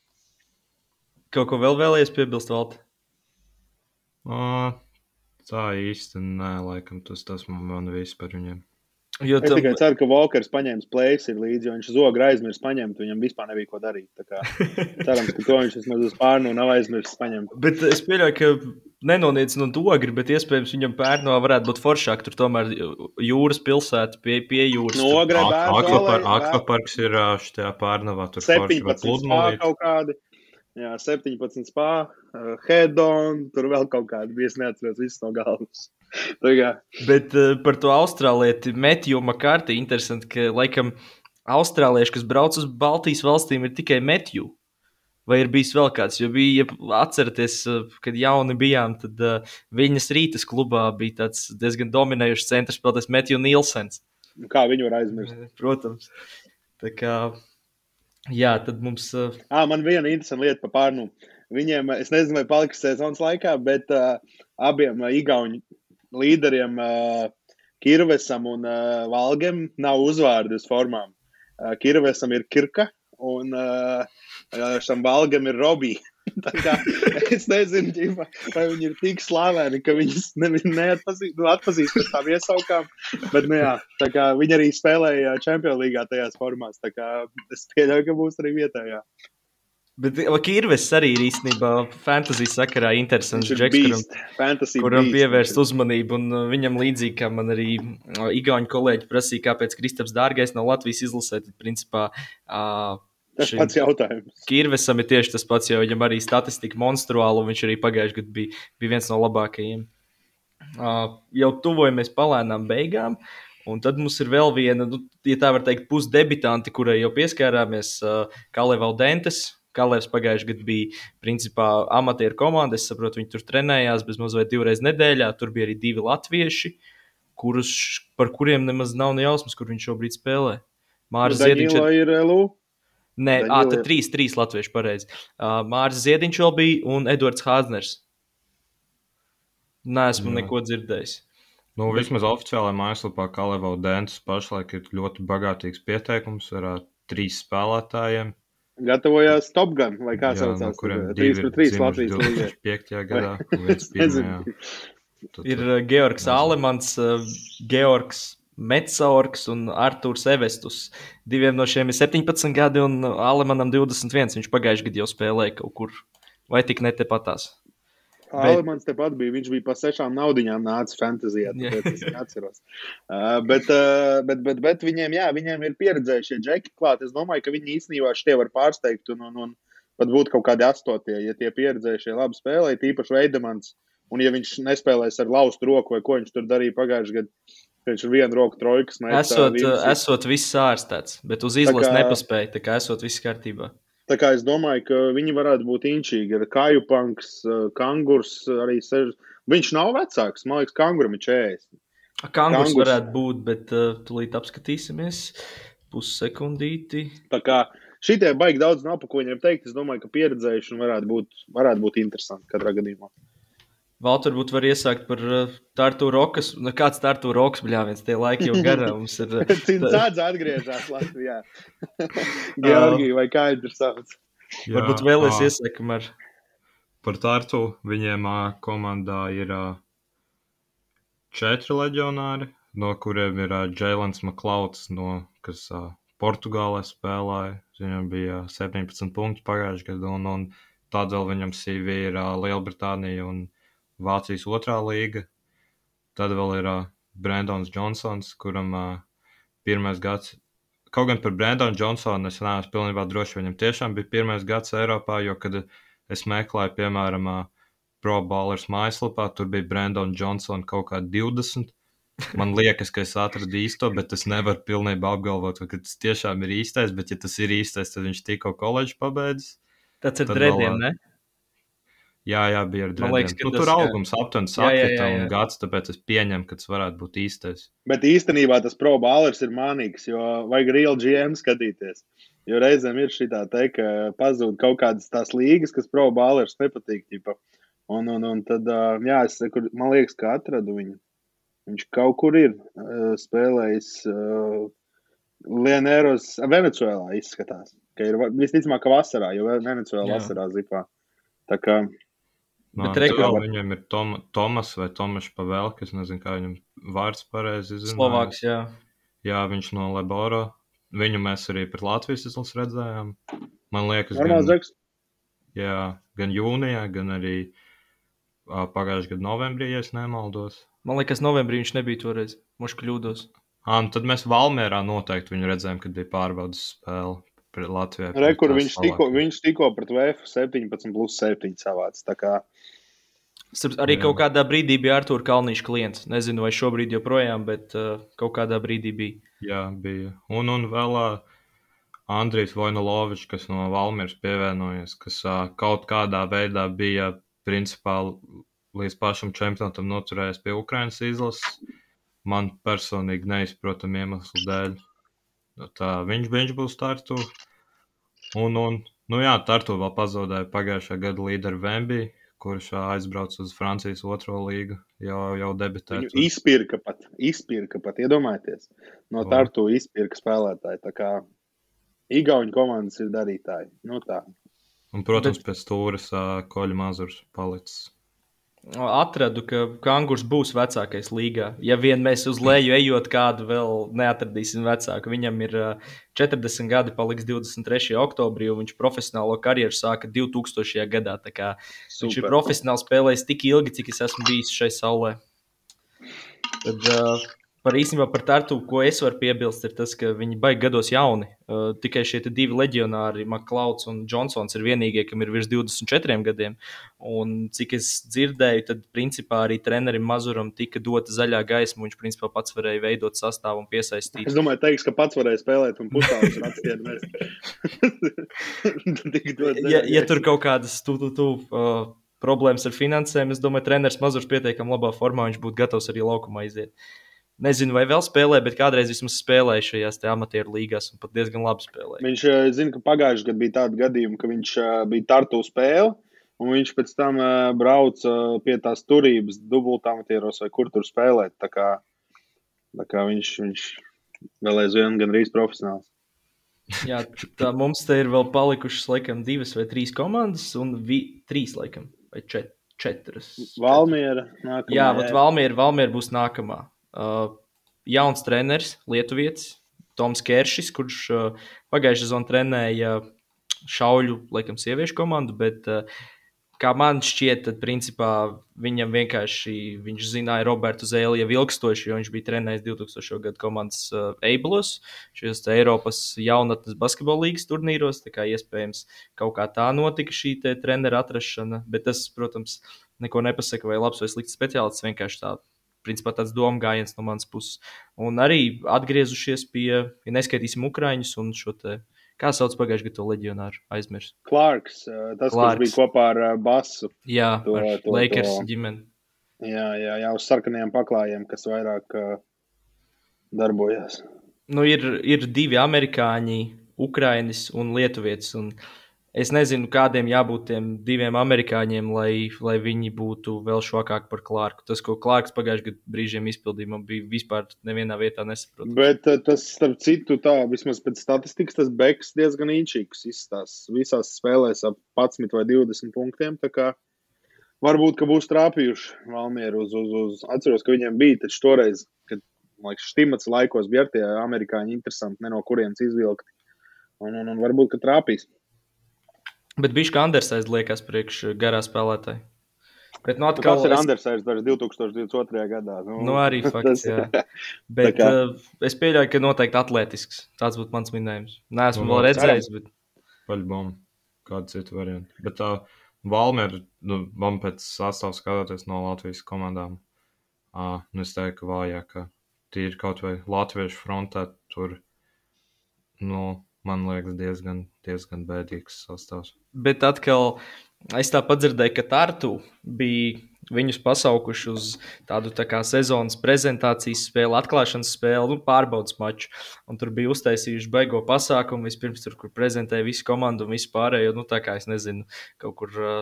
Kaut ko vēl vēlējies piebilst, Valti? O, tā īsti nē, laikam tas, tas man, man viss par viņiem. Jo tam... Es tikai ceru, ka Walkers paņēma plēs ir līdzi, jo viņš zogu aizmirst paņemt, viņam vispār nebija ko darīt. Cerams, ka to viņš vismaz uz pārnu nav aizmirsis paņemt. Bet es pieļauju, ka nenoniec no dogri, bet iespējams viņam pērnā varētu būt foršāk. Tur tomēr jūras pilsēta pie, pie jūras. No ogre bērnu. Akvaparks ir šajā pārnavā. Tur 17 kaut kādi. Jā, 17 spāņu, uh, Hedon, tur vēl kaut kāda bija. Es neatceros visu no galvas. Bet uh, par to austrālieti Metju Makārti interesanti, ka laikam austrālieši, kas brauc uz Baltijas valstīm, ir tikai Metju. Vai ir bijis vēl kāds? Jo bija, ja atceraties, kad jauni bijām, tad uh, viņas rītas klubā bija tāds diezgan dominējošs centrs, spēlētājs Metju Nilsens. Kā viņi var aizmirst? Protams. Tā kā, jā, tad mums. Uh... À, man viena interesanta lieta par pārnu. Viņiem, es nezinu, vai paliks sezonas laikā, bet uh, abiem uh, Igaunu līderiem, uh, Kirvesam un uh, Valgam, nav uzvārdu uz formām. Uh, Kirvesam ir Kirka un uh, šam Valgam ir Robija. kā, es nezinu, ģipa, vai viņi ir tik slaveni, ka viņus ne, neatpazīst nu, pēc tām iesaukām. Bet, nu, jā, kā, viņi arī spēlēja Champions League tajās formās. Es pieļauju, ka būs arī vietējā. Bet Kirvis arī ir īstenībā fantasy sakarā interesants džeks, kuram, kuram pievērst uzmanību. Un uh, viņam līdzīgi, kā man arī uh, Igauni kolēģi prasīja, kāpēc Kristaps Dārgais no Latvijas izlasē, tad principā uh, Tas pats jautājums. Kirvesam ir tieši tas pats, jo viņam arī statistika monstruāla, un viņš arī pagājušajā gadā bija, bija viens no labākajiem. Uh, jau tuvojamies palēnām beigām. Un tad mums ir vēl viena, nu, ja tā var teikt, pusdebitanti, kurai jau pieskārāmies, uh, Kalevs Dentes. Kalevs pagājušajā gadā bija principā amatieru komanda. Es saprotu, viņi tur trenējās bezmazliet divreiz nedēļā. Tur bija arī divi latvieši, kurus, par kuriem nemaz nav ne jausmas, kur viņš šobrīd spēlē. Mārcis Ziedņš ir LU. Nē, ah, tad trīs, trīs latvieši pareizi. Uh, Mārcis Ziediņš vēl bija un Edvards Hāzners. Nē, esmu Jā. neko dzirdējis. Nu, Bet... Vismaz oficiālajā mājaslapā Kalevau Dēntas pašlaik ir ļoti bagātīgs pieteikums ar uh, trīs spēlētājiem. Gatavojās Top Gun, vai kā saucās? No kuriem divi ir trīs Latvijas līnijā. 5. gadā pirmajā. Ir Georgs Alemans, uh, Georgs Metsaurks un Arthurs Evestus. Diviem no šiem ir 17 gadi, un Alemanam 21. Viņš pagājušajā gadā jau spēlēja kaut kur, vai tik ne tepatās. Alemans tepat bija. Viņš bija pa sešām naudiņām nācis fantāzijā. Es atceros. Uh, bet, uh, bet, bet, bet viņiem, jā, viņiem ir pieredzējušie džeki klāt. Es domāju, ka viņi īstenībā šie var pārsteigt un, un, un pat būt kaut kādi astotie, ja tie pieredzējušie labi spēlē, tīpaši Veidemans. Un ja viņš nespēlēs ar laustu roku vai ko viņš tur darīja pagājušajā gadā, Viņš ir viena roka trojkas. Esot, viens... esot viss ārstēts, bet uz izlases kā... nepaspēja. Tā kā esot viss kārtībā. Tā kā es domāju, ka viņi varētu būt inčīgi. Ir kāju punks, kangurs arī sež. Viņš nav vecāks. Man liekas, kanguram ir 40. Kangurs, kangurs varētu būt, bet uh, tūlīt apskatīsimies pussekundīti. Tā kā šitie baigi daudz nav, pa ko viņiem teikt. Es domāju, ka pieredzējuši varētu būt, varētu būt interesanti katrā gadījumā. Valter varbūt var iesākt par uh, Tartu Rokas. Nu, kāds Tartu Rokas, bļā, viens tie laiki jau garā mums ir. Cits tāds atgriežas Latvijā. Georgija vai kā ir sauc. Jā, varbūt vēlēs iesākam ar. Par Tartu viņiem komandā ir četri leģionāri, no kuriem ir Jēlens Maklauds, no, kas Portugālē spēlēja. Viņam bija 17 punkti pagājušajā gadā, un, un tādēļ viņam CV ir Lielbritānija un Lielbritānija Vācijas otrā līga. Tad vēl ir uh, Brendons Johnsons, kuram uh, pirmais gads. Kaut gan par Brendonu Johnsonu es neesmu pilnībā drošs, viņam tiešām bija pirmais gads Eiropā, jo, kad es meklēju, piemēram, uh, Pro Ballers mājaslapā, tur bija Brendons Johnsons kaut kā 20. Man liekas, ka es atradu īsto, bet es nevaru pilnībā apgalvot, ka tas tiešām ir īstais. Bet, ja tas ir īstais, tad viņš tikko koledžu pabeidzis. Tas ir drēdiem, vēl, ne? Jā, jā, bija ar drēbēm. Nu, tur augums aptuveni sakrita un gads, tāpēc es pieņemu, ka tas varētu būt īstais. Bet īstenībā tas pro bālers ir mānīgs, jo vajag real GM skatīties. Jo reizēm ir šī tā te, ka pazūd kaut kādas tās līgas, kas pro bālers nepatīk. Ķipa. Un, un, un tad, jā, es, kur, man liekas, ka atradu viņu. Viņš kaut kur ir spēlējis Lienēros, Venecuēlā izskatās. Ka ir visticamāk, ka vasarā, jo Venecuēlā vasarā zipā. Tā kā No, Bet rekur... Viņam ir Tom, Tomas vai Tomašs Pavēlka, es nezinu, kā viņam vārds pareizi izrunāt. Slovāks, jā. Jā, viņš no Leboro. Viņu mēs arī pret Latvijas izlases redzējām. Man liekas, gan, jā, gan jūnijā, gan arī pagājušajā gadā novembrī, ja nemaldos. Man liekas, novembrī viņš nebija toreiz. Moš kļūdos. À, nu tad mēs Valmērā noteikti viņu redzējām, kad bija pārbaudas spēle pret Latviju. Rekur viņš tikko, viņš tikko pret VF 17 plus 7 savāds. Arī Jā. kaut kādā brīdī bija Arthurs Kalniņš klients. Nezinu, vai šobrīd joprojām, bet uh, kaut kādā brīdī bija. Jā, bija. Un, un vēl uh, Andrijs Vojnolovičs, kas no Valmieras pievienojies, kas uh, kaut kādā veidā bija principā līdz pašam čempionātam noturējies pie Ukraiņas izlases. man personīgi neizprotamu iemeslu dēļ. Nu, tā, viņš, viņš būs startu. Un, un nu jā, Tartu vēl pazaudēja pagājušā gada līderu Vembi, kurš aizbrauca uz Francijas otro līgu, jau, jau debitēja. Viņu izpirka pat, izpirka pat, iedomājieties, no Tartu izpirka spēlētāji. Tā kā Igauņu komandas ir darītāji. Nu, tā. Un, protams, Bet... pēc stūres uh, Koļa Mazurs palicis. Atradu, ka Kangurs būs vecākais līgā. Ja vien mēs uz leju ejot, kādu vēl neatradīsim vecāku. Viņam ir uh, 40 gadi, paliks 23. oktobrī, un viņš profesionālo karjeru sāka 2000. gadā. Viņš ir profesionāli spēlējis tik ilgi, cik es esmu bijis šai saulē. Tad, uh, Par īstenībā par Tartu, ko es varu piebilst, ir tas, ka viņi baigi gados jauni. Uh, tikai šie divi leģionāri, Maklauds un Džonsons, ir vienīgie, kam ir virs 24 gadiem. Un cik es dzirdēju, tad principā arī trenerim Mazuram tika dota zaļā gaisma. Viņš principā pats varēja veidot sastāvu un piesaistīt. Es domāju, teiks, ka pats varēja spēlēt un putālus atstiet. ja, ja tur kaut kādas tu, tu, tu, uh, problēmas ar finansēm, es domāju, treneris Mazurs pietiekami labā formā, viņš būtu gatavs arī laukumā iziet. Uh, Nezinu, vai vēl spēlē, bet kādreiz vismaz spēlēja šajās amatieru līgās un pat diezgan labi spēlēja. Viņš uh, zina, ka pagājušajā gadā bija tāda gadījuma, ka viņš uh, bija tartu spēle. Un viņš pēc tam uh, brauca pie tās turības, dubultā amatieros vai kur tur spēlēt. Tā kā, tā kā viņš, viņš vēl aizvien gan rīz profesionāls. Jā, tā mums te ir vēl palikušas, laikam, divas vai trīs komandas, un vi, trīs, laikam, vai čet, četras. Valmiera. Nākamā, jā, bet Valmiera, Valmiera būs nākamā. Uh, jauns treneris, Lietuvietis, Toms Kēršis, kurš uh, pagājušajā sezonā trenēja šauļu, laikam, sieviešu komandu, bet uh, kā man šķiet, tad principā viņam vienkārši viņš zināja Robertu Zēli jau ilgstoši, jo viņš bija trenējis 2000. gadu komandas uh, Eiblos, šajos Eiropas jaunatnes basketbola līgas turnīros. Tā kā iespējams kaut kā tā notika šī trenera atrašana, bet tas, protams, neko nepasaka, vai labs vai slikts speciālists. Vienkārši tā principā tāds domu gājiens no manas puses. Un arī atgriezušies pie, ja neskaitīsim Ukrāņus un šo te. Kā sauc pagājušajā gadā to leģionāru? Aizmirst. Klārks, tas Clarks. bija kopā ar Basu. Jā, to, to, Lakers to... ģimeni. Jā, jā, jā, uz sarkaniem paklājiem, kas vairāk uh, darbojas. Nu, ir, ir divi amerikāņi, Ukrāņš un Lietuvietis. Un Es nezinu, kādiem jābūt tiem diviem amerikāņiem, lai, lai viņi būtu vēl švakāki par Klārku. Tas, ko Klārks pagājušajā gadā brīžiem izpildīja, man bija vispār nevienā vietā nesaprotams. Bet eh, tas, starp citu, tā vismaz pēc statistikas, tas Beks diezgan īčīgs izstāsts. Visās spēlēs ap 11 vai 20 punktiem. Varbūt, ka būs trāpījuši Valmieru uz, uz, uz. Atceros, ka viņiem bija taču toreiz, kad, liekas, Štimats laikos bija tie amerikāņi interesanti, ne no kurienes izvilkti. Un, un, un varbūt, ka trāpīs. Bet viņš kā Andersons liekas priekš garā spēlētāja. Bet, nu, atkal, tas ir es... Andersons 2022. gadā. Nu, nu arī fakts, jā. Bet kā... uh, es pieļauju, ka noteikti atletisks. Tas būtu mans minējums. Nē, esmu nu, vēl redzējis. Bet... Paļbom, kādu citu variantu. Bet tā uh, Valmiera, nu, man pēc sastāvā skatoties no Latvijas komandām, uh, nu, es teiktu, ka vājāk, ka tīri kaut vai latviešu frontē tur, nu, man liekas, diezgan, diezgan bēdīgs sastāvs. Bet atkal es tā dzirdēju, ka Tartu bija viņus pasaukuši uz tādu tā kā sezonas prezentācijas spēli, atklāšanas spēli, nu, pārbaudas maču. Un tur bija uztaisījuši beigo pasākumu. Vispirms tur, kur prezentēja visu komandu un visu pārējo, nu, tā kā es nezinu, kaut kur. Uh,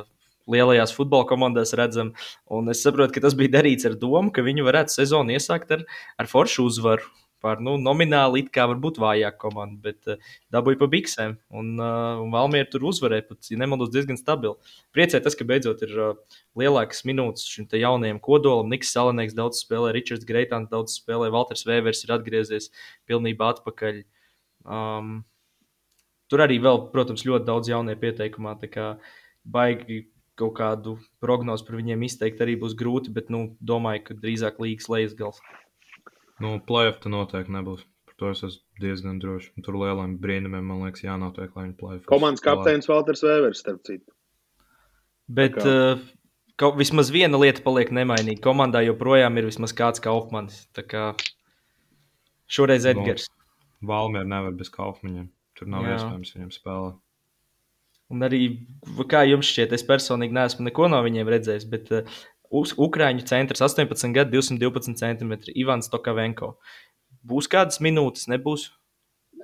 lielajās futbola komandās redzam. Un es saprotu, ka tas bija darīts ar domu, ka viņi varētu sezonu iesākt ar, ar foršu uzvaru par nu, nomināli it kā varbūt vājāku komandu, bet uh, dabūja pa biksēm. Un, uh, un Valmiera tur uzvarēja, pat, ja nemaldos, diezgan stabili. Priecē tas, ka beidzot ir uh, lielākas minūtes šim jaunajam kodolam. Niks Salanēks daudz spēlē, Ričards Greitāns daudz spēlē, Valters Vēvers ir atgriezies pilnībā atpakaļ. Um, tur arī vēl, protams, ļoti daudz jaunie pieteikumā. Tā kā baigi kaut kādu prognozi par viņiem izteikt arī būs grūti, bet nu, domāju, ka drīzāk līgas lejas gals. Nu, playoff tā noteikti nebūs. Par to es esmu diezgan drošs. Tur lieliem brīnumiem, man liekas, jānotiek, lai viņi playoff. Komandas kapteinis Valters Vēvers, starp citu. Bet uh, kaut, vismaz viena lieta paliek nemainīga. Komandā joprojām ir vismaz kāds Kaufmanis. Tā kā šoreiz nu, Edgars. No, Valmiera nevar bez Kaufmaņiem. Tur nav Jā. iespējams viņam spēlēt. Un arī, kā jums šķiet, es personīgi neesmu neko no viņiem redzējis, bet uh, Ukrāņu centrs 18 gadu 212 cm. Ivans Tokavenko. Būs kādas minūtes, nebūs?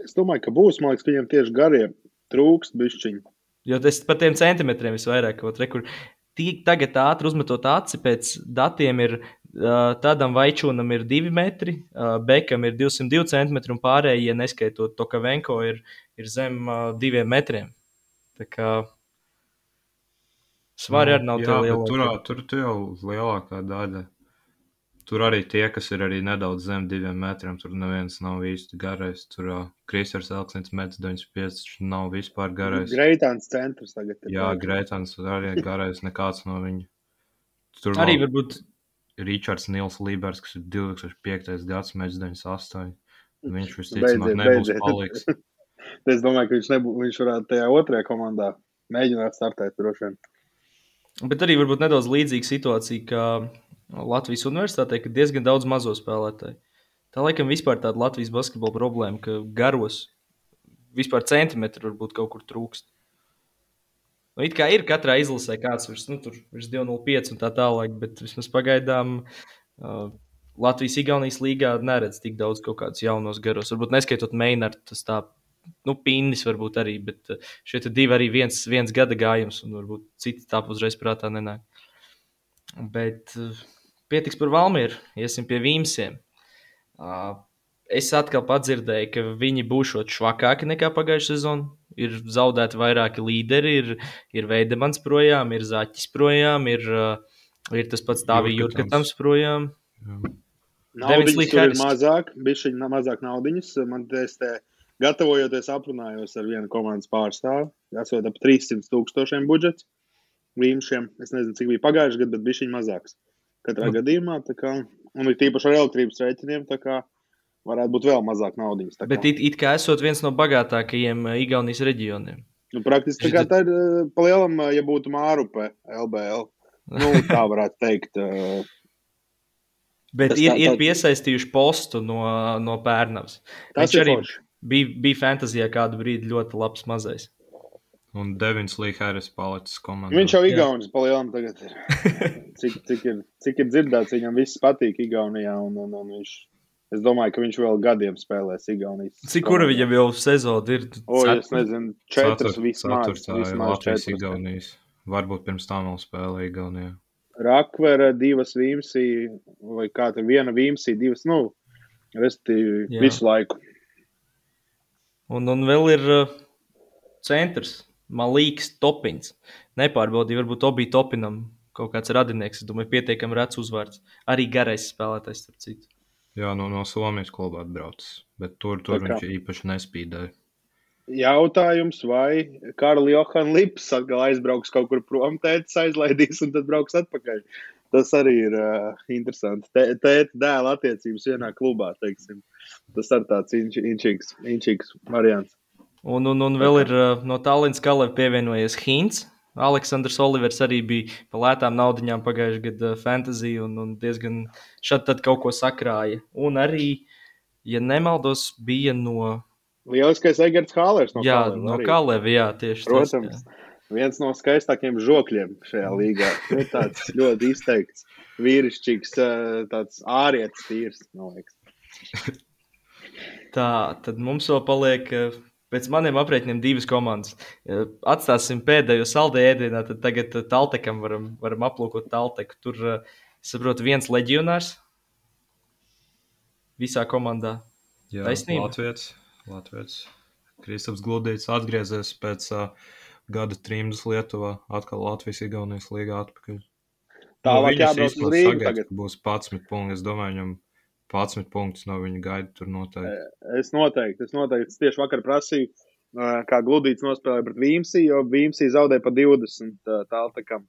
Es domāju, ka būs. Man liekas, ka viņam tieši garie trūkst bišķiņi. Jo tas par tiem centimetriem visvairāk kaut kur Tī- Tagad ātri uzmetot aci pēc datiem ir tādam vaičūnam ir 2 metri, Bekam ir 202 cm un pārējie, neskaitot to, ka Venko ir, ir zem uh, 2 metriem. Tā kā svari arī nav Nu, jā, tie bet tur, tur, tur jau lielākā daļa. Tur arī tie, kas ir arī nedaudz zem diviem metriem, tur neviens nav īsti garais. Tur uh, Kristers Elksnis 1,95 m nav vispār garais. Greitāns centrs tagad ir. Jā, Greitans arī garais nekāds no viņa. Tur Arī vēl varbūt Ričards Nils Lībers, kas ir 2005. gads, mēs 98. Viņš visticamāk nebūs beidziet. paliks. Es domāju, ka viņš, nebū, viņš varētu tajā otrajā komandā mēģināt startēt droši vien. Bet arī varbūt nedaudz līdzīga situācija, kā Latvijas universitātē, ka diezgan daudz mazo spēlētāju. Tā laikam vispār tāda Latvijas basketbola problēma, ka garos vispār centimetru varbūt kaut kur trūkst. Nu, it kā ir katrā izlasē kāds virs, nu, virs 2,05 un tā tālāk, bet vismaz pagaidām uh, Latvijas-Igaunijas līgā neredz tik daudz kaut kādus jaunos garos. Varbūt neskaitot Meinardu, tas tā, nu, Pīnis varbūt arī, bet uh, šie te divi arī viens, viens gada gājums, un varbūt citi tā uzreiz prātā nenāk. Bet uh, pietiks par Valmieru, iesim pie Vīmsiem. Uh, es atkal padzirdēju, ka viņi būs švakāki nekā pagājušā sezonā. Ir zaudēti vairāki līderi, ir, ir Veidemans projām, ir Zaķis projām, ir, uh, ir tas pats Tāvija Jurkatams. Projām. Tur ir mazāk, bija šī mazāk naudiņas. Man te, es te gatavojoties, aprunājos ar vienu komandas pārstāvu. Esot ap 300 tūkstošiem budžets. Vīmšiem. Es nezinu, cik bija pagājušajā gadā, bet bija šī mazāks. Katrā Nu. gadījumā, kā, un ir tīpaši ar elektrības rēķiniem, tā kā varētu būt vēl mazāk kā. Bet it, it kā esot viens no bagātākajiem uh, Igaunijas reģioniem. Nu, praktiski tā, tā ir eh, palielam, eh, ja būtu Mārupe LBL. Nu, tā varētu teikt. eh, Bet ir, ir piesaistījuši postu no, no Pērnavas. Tas Viņš ir arī forši. Bija, bija fantāzijā kādu brīdi ļoti labs mazais. Un Devins Līhēris palicis komandā. Viņš jau. Igaunis palielam tagad ir. Cik, cik, ir, cik ir dzirdēts, viņam viss patīk Igaunijā. Un, un, un viņš, es domāju, ka viņš vēl gadiem spēlēs Igaunijas. Cik kura viņam jau sezona ir? O, es Ceturta? nezinu, četras Cetur- vismaz. ceturtā ir Latvijas četras. Igaunijas. Varbūt pirms tam vēl spēlēja Igaunijā. Rakvera, divas vīmsī, vai kā tur viena vīmsī, divas, nu, Jā. visu laiku. Un, un vēl ir uh, centrs, Malīks Topins. Nepārbaudīju, varbūt Obija Topinam kaut kāds radinieks. Es domāju, pietiekami rets uzvārds. Arī garais spēlētājs, starp citu. Jā, no, no Somijas klubā atbraucis. Bet tur, tur viņš īpaši nespīdēja. Jautājums, vai Karls Johans Lips atkal aizbrauks kaut kur prom, tētis aizlaidīs un tad brauks atpakaļ. Tas arī ir uh, interesanti. Tē- Tēta dēla attiecības vienā klubā, teiksim. Tas ir tāds inč, inčīgs, inčīgs variants. Un, un, un vēl ir uh, no Tallinas Kaleva pievienojies Hints. Aleksandrs Olivers arī bija par lētām naudaiņām pagājušajā gadā fantasy un, un diezgan šādi kaut ko sakrāja. Un arī, ja nemaldos, bija no, Lieliskais Egerts Hālers no jā, Kaleva no. Kaleva. Jā, tieši tas, Protams, jā. viens no skaistākajiem žokļiem šajā līgā. Nu, tāds ļoti izteikts, vīrišķīgs, tāds ārietis tīrs, man liekas. Tā tad mums vēl paliek. Pēc maniem aprēķiniem divas komandas. Atstāsim pēdējo saldēju ēdienā, tad tagad Taltekam varam, varam aplūkot Talteku. Tur, saprotu, viens leģionārs visā komandā. Jā, Taisnība. Latvijas. Latvijas. Kristaps Gludīts atgriezies pēc uh, gada trījus Lietuvā. Atkal Latvijas Igaunijas līgā atpakaļ. Tālāk viņas jābrauc uz izpildes Rīgu sagaida, tagad. Būs 11 punkti. Es domāju, viņam 11 punktus no viņa gaida tur noteikti. Es noteikti, es noteikti es tieši vakar prasīju, kā Gludīts nospēlēja pret Vīmsī, jo Vīmsī zaudēja pa 20 tāltakam.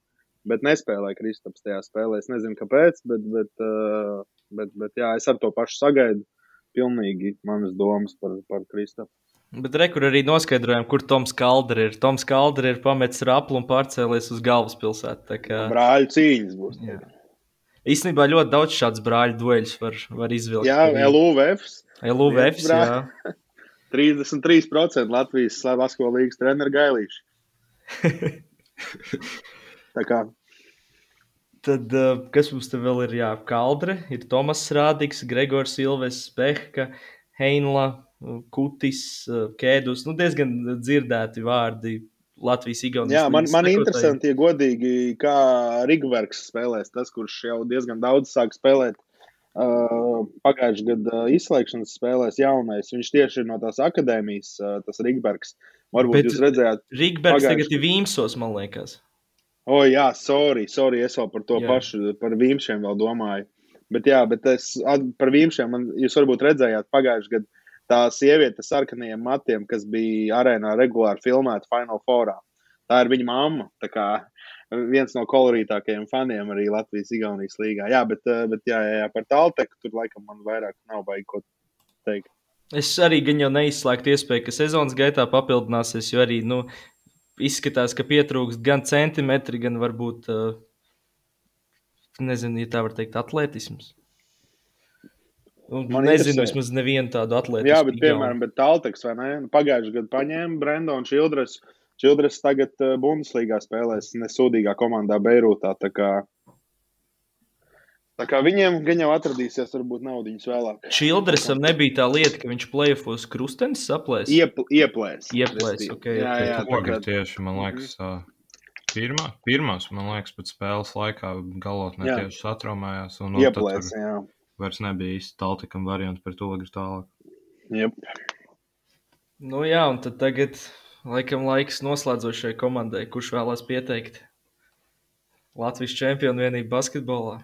Bet nespēlēja Kristaps tajā spēlē. Es nezinu, kāpēc, bet, bet, bet, bet jā, es ar to pašu sagaidu. Pilnīgi manas domas par, par Kristapu. Bet rekur arī noskaidrojām, kur Toms Kaldri ir. Toms Kaldri ir pametis raplu un pārcēlies uz galvaspilsētu. Kā Brāļu cīņas būs. Jā. īstenībā ļoti daudz šādas brāļu dueļus var, var izvilkt. Jā, LUVFs. LUVFs, jā. 33% Latvijas Basketbola līnijas treneru gailīši. Tā kā Tad, uh, kas mums te vēl ir? Jā, Kaldre, ir Tomas Rādiks, Gregors Silves, Pehka, Heinla, Kutis, uh, Kēdus. Nu, diezgan dzirdēti vārdi Latvijas Igaunijas. Jā, man, man interesanti, ja godīgi, kā Rigverks spēlēs, tas, kurš jau diezgan daudz sāk spēlēt. Uh, Pagājušajā gadā uh, izslēgšanas spēlēs jaunais. Viņš tieši ir no tās akadēmijas, uh, tas Rigbergs. Varbūt Bet jūs redzējāt, Rigbergs pagājuši... tagad ir Vīmsos, man liekas. O, oh, jā, sorry, sorry, es vēl par to jā. pašu, par Vīmšiem vēl domāju. Bet, jā, bet es par Vīmšiem, man, jūs varbūt redzējāt pagājušajā gadā tā sieviete ar sarkaniem matiem, kas bija arēnā regulāri filmēta Final Fourā. Tā ir viņa mamma. Tā kā viens no kolorītākajiem faniem arī Latvijas-Igaunijas līgā. Jā, bet, eh, bet jā, jā, jā, par tālteku tur laikam man vairāk nav baigi ko teikt. Es arī gan jau neizslēgtu iespēju, ka sezonas gaitā papildināsies, jo arī nu, izskatās, ka pietrūkst gan centimetri, gan varbūt, nezinu, ja tā var teikt, atletisms. Un Man nezinu, vismaz nevienu tādu atlētu. Jā, bet, piemēram, bet Talteks vai ne? Nu, Pagājušajā gadā paņēma Brendonu Čildres. Čildres tagad Bundeslīgā spēlēs nesūdīgā komandā Beirūtā. Tā kā, tā kā viņiem gan jau atradīsies, varbūt naudiņas vēlāk. Čildresam nebija tā lieta, ka viņš plēfos krustenis saplēs. Iepl, ieplēs. Ieplēs, ok. Jā, jā, tā kā tieši, man liekas, uh, pirmā, pirmās, man liekas, pēc spēles laikā galotnē tieši satraumējās. Un, un ieplēs, tur... jā vairs nebija īsti tāltikam variants par to agri tālāk. Yep. Nu jā, un tad tagad laikam laiks noslēdzošai komandai, kurš vēlās pieteikt Latvijas čempionu vienību basketbolā.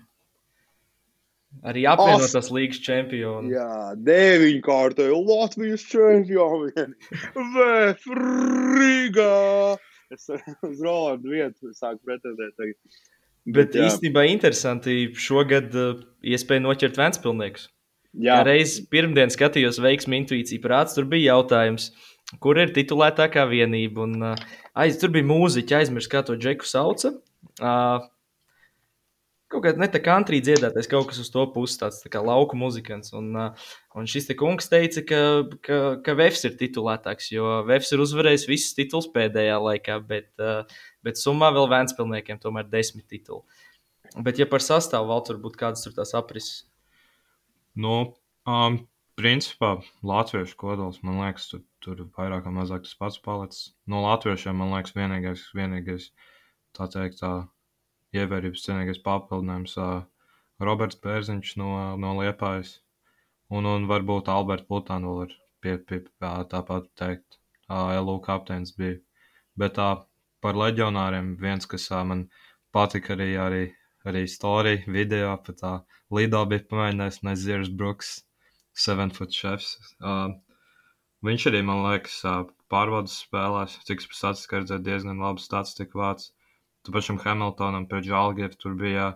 Arī apvienotās As... līgas čempionu. Jā, deviņkārtēji Latvijas čempioni. Vēf Rīgā. Es uz Rolandu vietu sāku pretendēt tagad. Bet jā. īstenībā interesanti šogad uh, iespēja noķert Vēnspilniekus. Jā, reiz pirmdien skatījos veiksmu intuīciju prāts, tur bija jautājums, kur ir titulētākā vienība. Un, uh, aiz, tur bija mūziķa, aizmirst, kā to džeku sauca. Uh, kaut kāda ne tā country dziedātais, kaut kas uz to puses, tāds tā kā lauku muzikants. Un, un šis te kungs teica, ka, ka, ka Vēfs ir titulētāks, jo Vēfs ir uzvarējis visus titulus pēdējā laikā, bet, bet summā vēl Vēnspilniekiem tomēr desmit tituli. Bet, ja par sastāvu valsts varbūt kādas tur tās aprises? Nu, um, principā latviešu kodols, man liekas, tur, tur vairāk vai mazāk tas pats palicis. No latviešiem, man liekas, vienīgais, vienīgais tā teikt, tā ievērības cienīgais papildinājums Roberts Bērziņš no, no Liepājas. Un, un varbūt Alberts Plutāns vēl ir pie, pie, tāpat teikt, LU kapteinis bija. Bet tā par leģionāriem viens, kas man patika arī, arī, arī storija, video, pat tā Lido bija pamēģinājis Nezirs Brooks, Seven Foot Chefs. Uh, viņš arī, man liekas, pārvaldes spēlēs, cik es pēc redzēju, diezgan labu statistiku vācu Tu pašam Hamiltonam pēc Žalgiris tur bija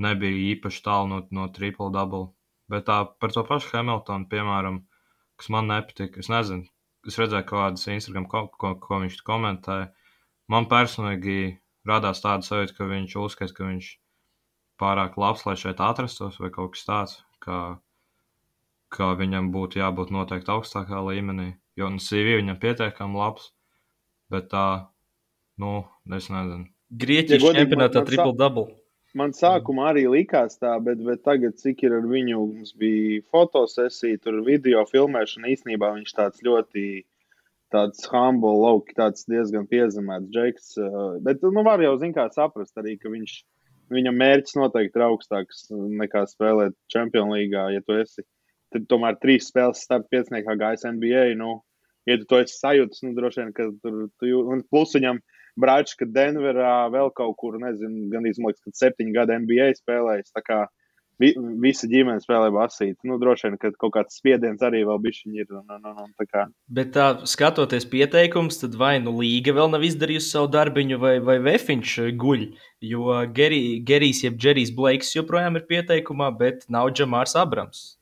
nebija īpaši tālu no, no triple double. Bet tā par to pašu Hamiltonu, piemēram, kas man nepatika, es nezinu, es redzēju kaut kādas Instagram, ko, ko, ko viņš komentēja. Man personīgi radās tāda sajūta, ka viņš uzskata, ka viņš pārāk labs, lai šeit atrastos, vai kaut kas tāds, ka, ka viņam būtu jābūt noteikti augstākā līmenī. Jo nu, CV viņam pietiekami labs, bet tā, nu, es nezinu. Grieķijas ja čempionātā triple double. Man sākumā arī likās tā, bet, bet tagad, cik ir ar viņu, mums bija fotosesija, tur video filmēšana. Īsnībā viņš tāds ļoti tāds humble, lauki, tāds diezgan piezemēts džeks. Bet, nu, var jau, zin kā, saprast arī, ka viņš, viņam mērķis noteikti ir augstāks nekā spēlēt Champions League, ja tu esi. Tad tomēr trīs spēles starp pieciniekā gājis NBA, nu, ja tu to esi sajūtis, nu, droši vien, ka tur, tu, un plus viņam, uh, Brāčka Denverā, vēl kaut kur, nezinu, gan izmaiņas, kad septiņu gadu NBA spēlējis. Tā kā vi, visa ģimene spēlē basīt. Nu, droši vien, ka kaut kāds spiediens arī vēl bišķiņi ir. Un, un, un, tā kā. Bet tā, skatoties pieteikums, tad vai nu līga vēl nav izdarījusi savu darbiņu, vai, vai Vefiņš guļ. Jo Geri, Gerijs, jeb Džerijs Blakes joprojām ir pieteikumā, bet nav Džamārs Abrams.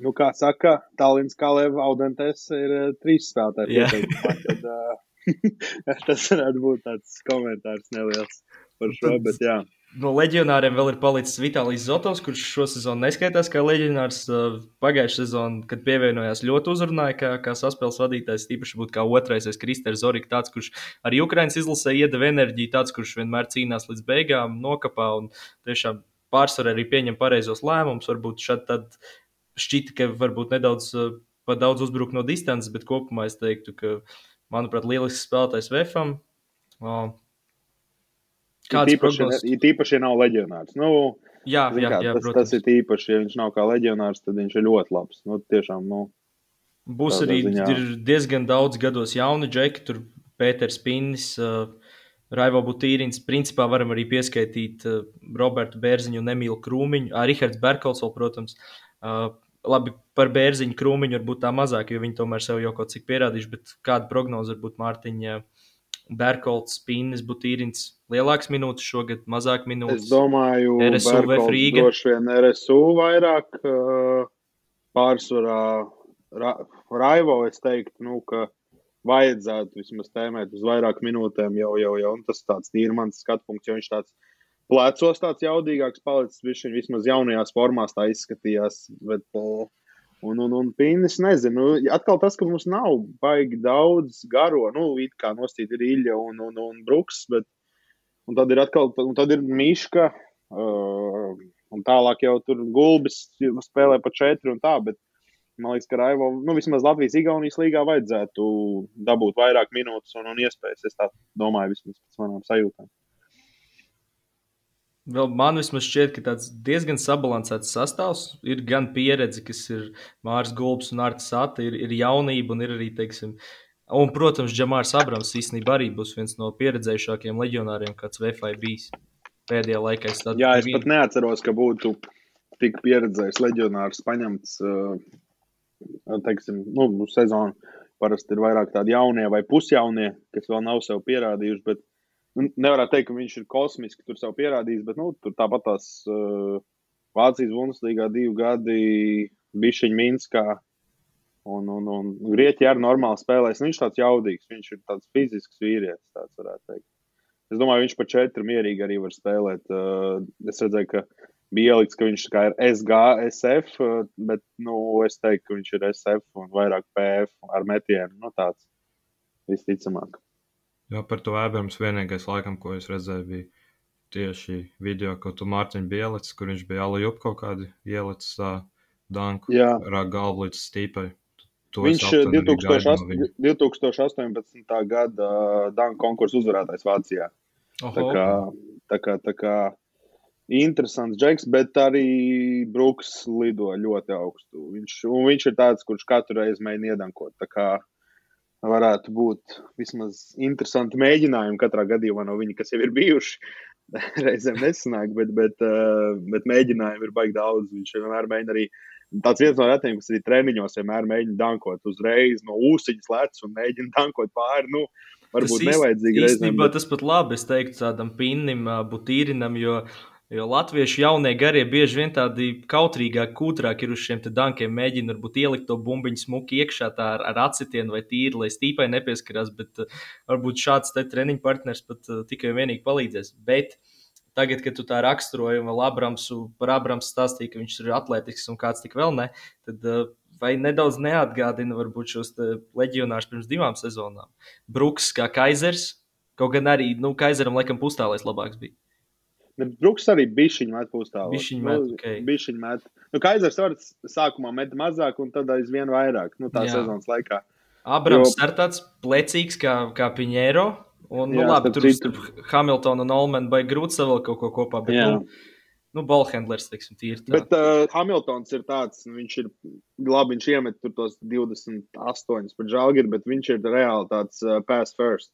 Nu, kā saka, Tallinas Kaleva Audentes ir uh, trīs spēlētāji. Tad, uh, Tas varētu būt tāds komentārs neliels par šo, bet jā. no leģionāriem vēl ir palicis Vitālijs Zotovs, kurš šo sezonu neskaitās kā leģionārs. Pagājušā sezonā, kad pievienojās, ļoti uzrunāja, kā, kā saspēles vadītājs. Tīpaši būtu kā otrais, Kristers Zorika, tāds, kurš arī Ukraiņas izlasē iedeva enerģiju, tāds, kurš vienmēr cīnās līdz beigām, nokapā un tiešām pārsvarā arī pieņem pareizos lēmumus. Varbūt šādi tad šķita, ka varbūt nedaudz pa daudz uzbruk no distances, bet kopumā es teiktu, ka, manuprāt, lielisks spēlētājs Vefam. Kāds ir prognozes? Ir tīpaši, ja nav leģionārs. Nu, jā, jā, kā, jā, tas, protams. tas ir tīpaši, ja viņš nav kā leģionārs, tad viņš ir ļoti labs. Nu, tiešām, nu, Būs arī ziņā. diezgan daudz gados jauni džeki, tur Pēters Pinnis, uh, Raivo Butīrins. Principā varam arī pieskaitīt uh, Robertu Bērziņu un Emīlu Krūmiņu, arī Rihards Berkals, vēl, protams. Uh, labi, par Bērziņu Krūmiņu varbūt tā mazāk, jo viņi tomēr sev jau kaut cik pierādījuši, bet kāda prognoze varbūt Mārtiņa Berkolts, Spīnis, Butīrins lielāks minūtes šogad, mazāk minūtes. Es domāju, RSU vai Frīga. Droši vien RSU vairāk pārsvarā Ra Raivo, es teiktu, nu, ka vajadzētu vismaz tēmēt uz vairāk minūtēm jau, jau, jau. Un tas tāds ir mans skatu punkts, jo viņš tāds plecos tāds jaudīgāks palicis. Viņš vismaz jaunajās formās tā izskatījās. Bet, Un, un, un Pīnis nezinu, nu, atkal tas, ka mums nav baigi daudz garo, nu, it kā nostīt ir Ilja un, un, un Bruks, bet Un tad ir atkal, un tad ir Miška, uh, un tālāk jau tur gulbis spēlē pa četri un tā, bet man liekas, ka Raivo, nu, vismaz Latvijas-Igaunijas līgā vajadzētu dabūt vairāk minūtes un, un iespējas. Es tā domāju, vismaz pēc manām sajūtām. Vēl man vismaz šķiet, ka tāds diezgan sabalansēts sastāvs. Ir gan pieredze, kas ir Mārcis Gulbs un Artis Sata, ir, ir jaunība un ir arī, teiksim, Un, protams, Džamārs Abrams īstenībā arī būs viens no pieredzējušākajiem leģionāriem, kāds VFI bijis pēdējā laikā. Es Jā, es pat neatceros, ka būtu tik pieredzējis leģionārs paņemts, teiksim, nu, sezonu. Parasti ir vairāk tādi jaunie vai pusjaunie, kas vēl nav sev pierādījuši. Bet nu, nevarētu teikt, ka viņš ir kosmiski tur sev pierādījis, bet nu, tur tāpat tās uh, Vācijas Bundeslīgā divi gadi, Bišķiņa Minskā, Un, un, un Grieķija arī normāli spēlēs. Nu, viņš ir tāds jaudīgs, viņš ir tāds fizisks vīrietis, tāds varētu teikt. Es domāju, viņš pa četri mierīgi arī var spēlēt. Uh, es redzēju, ka bija ielikts, ka viņš ir SGSF, uh, bet nu, es teiktu, ka viņš ir SF un vairāk PF ar metienu. Nu, tāds visticamāk. Jā, par to Ēbams vienīgais laikam, ko es redzēju, bija tieši video, ko tu Mārtiņš bija ielicis, kur viņš bija Alu Jup kaut kādu ielicis tā danku ar galvu līdz stīpai. To Viņš 2008, 2018. gada Dāngu konkursu uzvarētājs Vācijā. Oho. Tā kā, tā kā, tā kā interesants džeks, bet arī Brooks lido ļoti augstu. Viņš, viņš ir tāds, kurš katru reizi mēģina iedankot. Tā kā varētu būt vismaz interesanti mēģinājumi katrā gadījumā no viņa, kas jau ir bijuši. Reizēm nesanāk, bet, bet, bet mēģinājumi ir baigi daudz. Viņš vienmēr mēģina arī uh, tāds viens no retiem, kas arī treniņos vienmēr mēģina dankot uzreiz no ūsuņas lec un mēģina dankot pāri. Nu, varbūt tas nevajadzīgi reizēm. Īstenībā bet... tas pat labi, es teiktu, tādam pinnim, butīrinam, jo, jo latviešu jaunie garie bieži vien tādi kautrīgāki, kūtrāki ir uz šiem dankiem, mēģina varbūt ielikt to bumbiņu smuki iekšā ar, ar acitienu vai tīri, lai stīpai nepieskarās, bet uh, varbūt šāds treniņu partners pat uh, tikai un vienīgi palīdzēs. Bet, Tagad, kad tu tā raksturoji, un Abramsu, par Abramsu stāstīji, ka viņš ir atletisks un kāds tik vēl ne, tad uh, vai nedaudz neatgādina varbūt šos leģionārus pirms divām sezonām? Bruks kā Kaisers, kaut gan arī, nu, Kaiseram laikam pustālais labāks bija. Bruks arī bija šī met pustālā. Bišķiņ met, nu, okay. Bišķiņ met. Nu, Kaisers var sākumā met mazāk un tad aizvien vairāk, nu, tā Jā. sezonas laikā. Abrams jo... ir tāds plecīgs kā, kā Piņēro, Un, nu, jā, labi, tur citu... Hamiltona un Olmana baigi grūti savilkt kaut ko kopā. Bet, jā. nu, nu ballhandlers, teiksim, tīri. Tā. Bet uh, Hamiltons ir tāds, nu, viņš ir labi, viņš iemet tur tos 28 par žāgiru, bet viņš ir reāli tāds uh, pass first.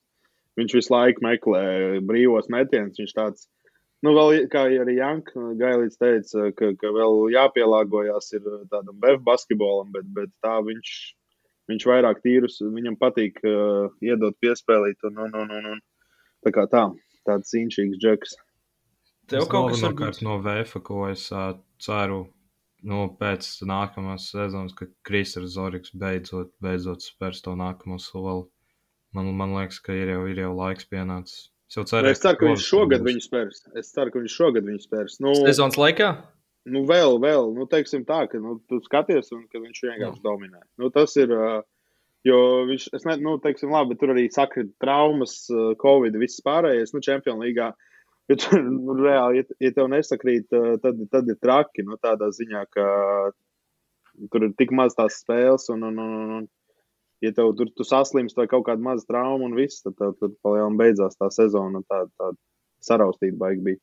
Viņš visu laiku meklē brīvos metienus. Viņš tāds, nu, vēl kā arī Janka Gailīts teica, ka, ka vēl jāpielāgojas ir tādam bev basketbolam, bet, bet tā viņš Viņš vairāk tīrus, viņam patīk uh, iedot piespēlīt. Un, un, un, un, un, tā kā tā, tāds cīņšīgs džeks. Tev kaut kas varbūt... no VF, ko es uh, ceru nu, pēc nākamās sezonas, ka Kristers Zorigs beidzot, beidzot spērs to nākamo soli. Man, man liekas, ka ir jau, ir jau laiks pienācis Es jau Nu, ceru, es ceru, ka viņš šogad viņu spērs. Es ceru, ka viņš šogad viņu spērs. Nu, Sezonas laikā? nu vēl, vēl, nu, teiksim tā, ka nu, tu skaties un ka viņš vienkārši dominē. Nu, tas ir, jo viņš, es ne, nu, teiksim, labi, tur arī sakrit traumas, covid, viss pārējais, nu, Champions līgā. Ja tur, nu, reāli, ja, ja tev nesakrīt, tad, tad ir traki, nu, tādā ziņā, ka tur ir tik maz tās spēles un, un, un, un ja tev tur tu saslimst vai kaut kāda maza trauma un viss, tad, tad, tad palielam beidzās tā sezona un tā, tā saraustīta baigi bija.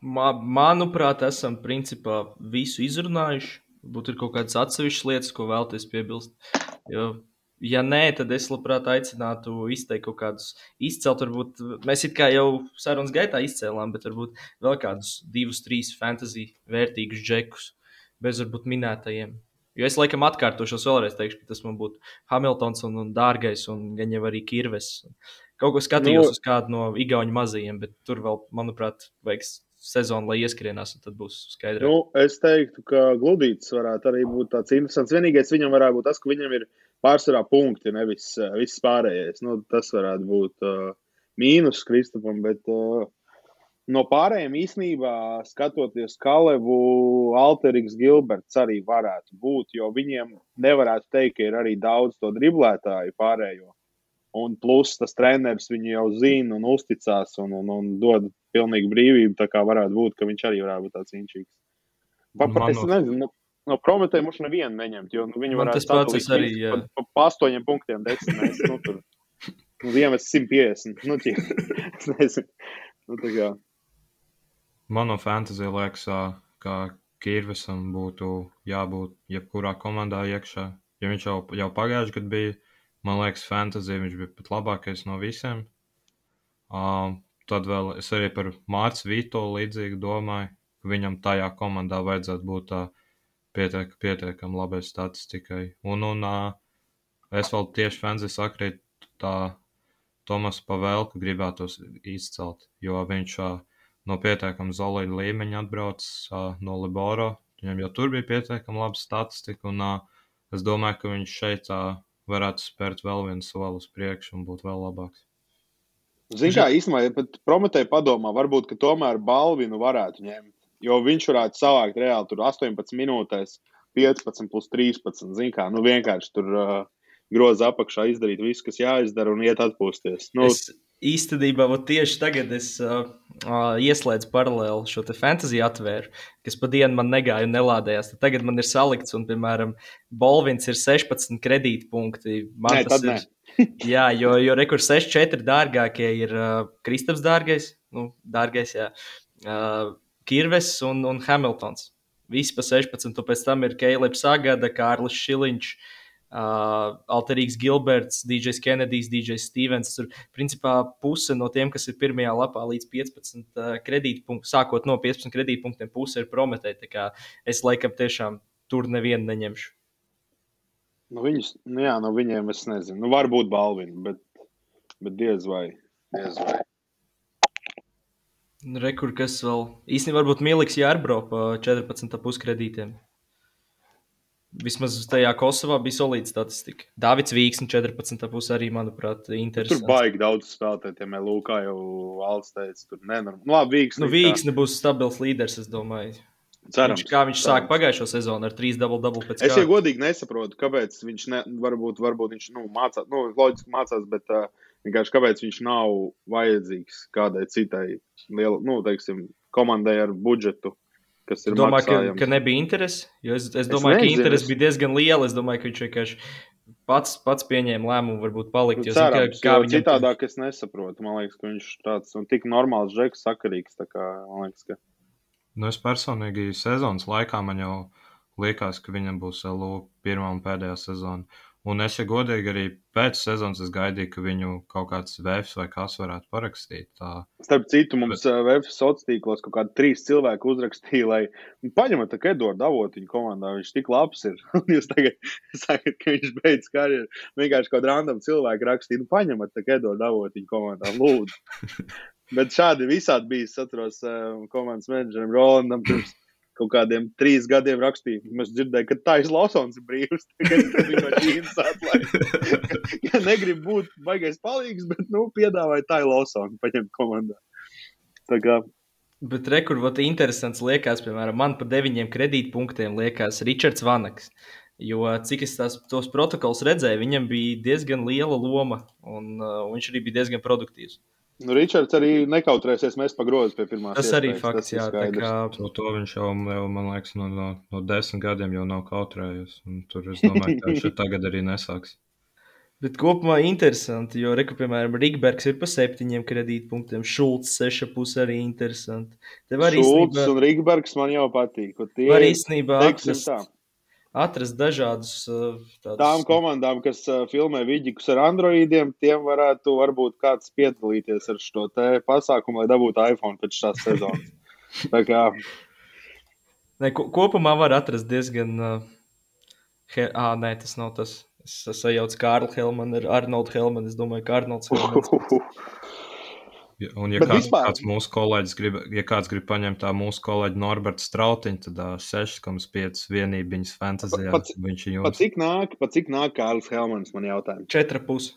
Ma, manuprāt, esam principā visu izrunājuši. Būtu ir kaut kādas atsevišķas lietas, ko vēlties piebilst. Jo, ja nē, tad es labprāt aicinātu izteikt kaut kādus izcelt. Varbūt mēs jau sarunas gaitā izcēlām, bet varbūt vēl kādus divus, trīs fantasy vērtīgus džekus bez varbūt minētajiem. Jo es laikam atkārtošos vēlreiz, teikšu, ka tas man būtu Hamiltons un, un Dārgais, un gan jau arī Kirves. Kaut ko skatījos Nu- uz kādu no Igaunijas mazajiem, bet tur vēl, manuprāt, vajag sezonu, lai ieskrienās, un tad būs skaidrs. Nu, es teiktu, ka gludītis varētu arī būt tāds interesants. Vienīgais viņam varētu būt tas, ka viņam ir pārsvarā punkti, nevis uh, viss pārējais. Nu, tas varētu būt uh, mīnus Kristupam, bet uh, no pārējiem īsnībā, skatoties Kalevu, Alterīgs Gilberts arī varētu būt, jo viņiem nevarētu teikt, ka ir arī daudz to driblētāju pārējo. Un plus tas treneris viņu jau zina un uzticās un, un, un dod pilnīgi brīvību. Tā kā varētu būt, ka viņš arī varētu būt tāds inčīgs. Man Pat, es nezinu, no, no Prometēja mums nevienu neņemt, jo nu, viņi varētu tas pats, arī, pa, pa, pa astoņiem punktiem desmit. Nu, tur, nu, vienam ir 150. Nu, nezinu. Nu, tā kā. Man no fantasy liekas, ka Kirvisam būtu jābūt jebkurā komandā iekšā. Ja viņš jau, jau pagājušajā gadā bija, man liekas, fantasy viņš bija pat labākais no visiem. Uh, tad vēl es arī par Mārcis Vito līdzīgi domāju, ka viņam tajā komandā vajadzētu būt tā pietiek, pietiekami labai statistikai. Un, un uh, es vēl tieši fantasy sakrītu tā Tomas Pavelku gribētos izcelt, jo viņš uh, no pietiekami solīda līmeņa atbraucis uh, no Liboro. Viņam jau tur bija pietiekami laba statistika, un uh, es domāju, ka viņš šeit uh, varētu spērt vēl vienu soli uz priekšu un būt vēl labāks. Zini, kā īstenībā, ja pat Prometēja padomā, varbūt, ka tomēr Balvinu varētu ņemt. Jo viņš varētu savākt reāli tur 18 minūtēs, 15 plus 13. Zini, kā nu vienkārši tur uh, groza apakšā izdarīt visu, kas jāizdara un iet atpūsties. Nu, Es īstenībā tieši tagad es uh, uh, ieslēdzu paralēli šo fantasy atvēru, kas pa dienu man negāja un nelādējās. Tad tagad man ir salikts, un, piemēram, Bolvins ir 16 kredītpunkti. Man Nē, tas ir. jā, jo, jo rekurs 6-4 dārgākie ir uh, Kristaps dārgais, nu, dārgais, jā, uh, Kirves un, un Hamiltons. Visi pa 16, un pēc tam ir Keilers Sagada, Kārlis Šiliņš. Uh, Alterīgs Gilberts, DJs Kenedijs, DJs Stevens. Tur, principā, puse no tiem, kas ir pirmajā lapā līdz 15 uh, kredītpunktiem, sākot no 15 kredītpunktiem, puse ir prometēja. Tā kā Es laikam tiešām tur nevienu neņemšu. Nu, viņus, nu, jā, no viņiem es nezinu. Nu, varbūt Balvinu, bet, bet diez vai. Diez vai. Rekur, kas vēl īstenībā varbūt Miliks jārbro pa 14,5 kredītiem. Vismaz tajā Kosovā bija solīta statistika. Dāvids Vīks, 14,5 arī, manuprāt, Tur interesants. baigi daudz spēlētājiem, ja Lūkā jau valsts teica, tur nenormāli. Nu, labi, Vīks. Nu, Vīks nebūs stabils līderis, es domāju. cerams, Viņš, kā viņš cerams. pagājušo sezonu ar 3 double double pēc Es jau godīgi nesaprotu, kāpēc viņš ne, varbūt, varbūt viņš nu, mācās, nu, loģiski mācās, bet uh, vienkārši kāpēc viņš nav vajadzīgs kādai citai liela, nu, teiksim, komandai ar budžetu, kas ir Domāju, ka, maksājams. ka nebija interesi. jo Es, es Es domāju, ka nezinu, interesi es- bija diezgan liela. Es domāju, ka viņš vienkārši pats, pats pieņēma lēmumu, varbūt palikt. Nu, Jo, cerams, kā, kā jo viņam citādāk es nesaprotu. Man liekas, ka viņš tāds un tik normāls žeks, sakarīgs. tā Kā, man liekas, ka Nu, es personīgi sezonas laikā man jau liekas, ka viņam būs LU pirmā un pēdējā sezona. Un es, ja godīgi, arī pēc sezonas es gaidīju, ka viņu kaut kāds vēfs vai kas varētu parakstīt. Tā. Starp citu, mums web sociālos tīklos kaut kādi trīs cilvēki uzrakstīja, lai paņemat tā Edvardu avotiņu komandā. Viņš tik labs ir. Un jūs tagad sakat, ka viņš beidz karjeru. Vienkārši kaut random cilvēki rakstīja, nu paņemat Edvardu avotiņu komandā. Lūdzu. Bet šādi visādi bija. Es atceros komandas menedžerim Rolandam. Pirms kaut kādiem trīs gadiem rakstīja, mēs dzirdējām, ka tā ir Losons brīvs. Tagad, viņš atlaid. negribu būt baigais palīgs, bet, nu, piedāvāja tā Losonu paņemt komandā. Tā kā. Bet rekurvot interesants liekas, piemēram, man pa deviņiem kredītpunktiem liekas Ričards Vanaks. Jo cik es tās, tos protokols redzēju, viņam bija diezgan liela loma, un uh, viņš arī bija diezgan produktīvs. Nu, Ričards arī nekautrēsies mest pa grozu pie pirmās. Tas arī fakts, jā. Tā kā... to, to viņš jau, jau, man liekas, no, no, no desmit gadiem jau nav kautrējies. Tur es domāju, ka viņš tagad arī nesāks. Bet kopumā interesanti, jo, reku, piemēram, Rīgbergs ir pa septiņiem kredītpunktiem, Šulcs seša puse arī interesanti. Tev arī Šulcs īstenībā... un Rīgbergs man jau patīk. Tie var īstenībā atrast, tā. Atrast dažādus. Tādus... Tām komandām, kas filmē vidikus ar androidiem, tiem varētu varbūt kāds piedalīties ar šo te pasākumu, lai dabūtu iPhone pēc šās sezonas. tā kā... Ne, kopumā var atrast diezgan. Uh, he... À, nē, tas nav tas. Es sajaucu Kārlu Helmanu ar Arnoldu Helmanu. Es domāju, ka Arnolds Helmans. Ja, un, ja kāds, vispār... kāds mūsu kolēģis grib, ja kāds grib paņemt tā mūsu kolēģi Norberta Strautiņu, tad uh, 6,5 vienībiņas fantāzijā. Pa, pa, pa cik nāk, pa cik nāk Kārlis Helmans, man jautājums? 4,5.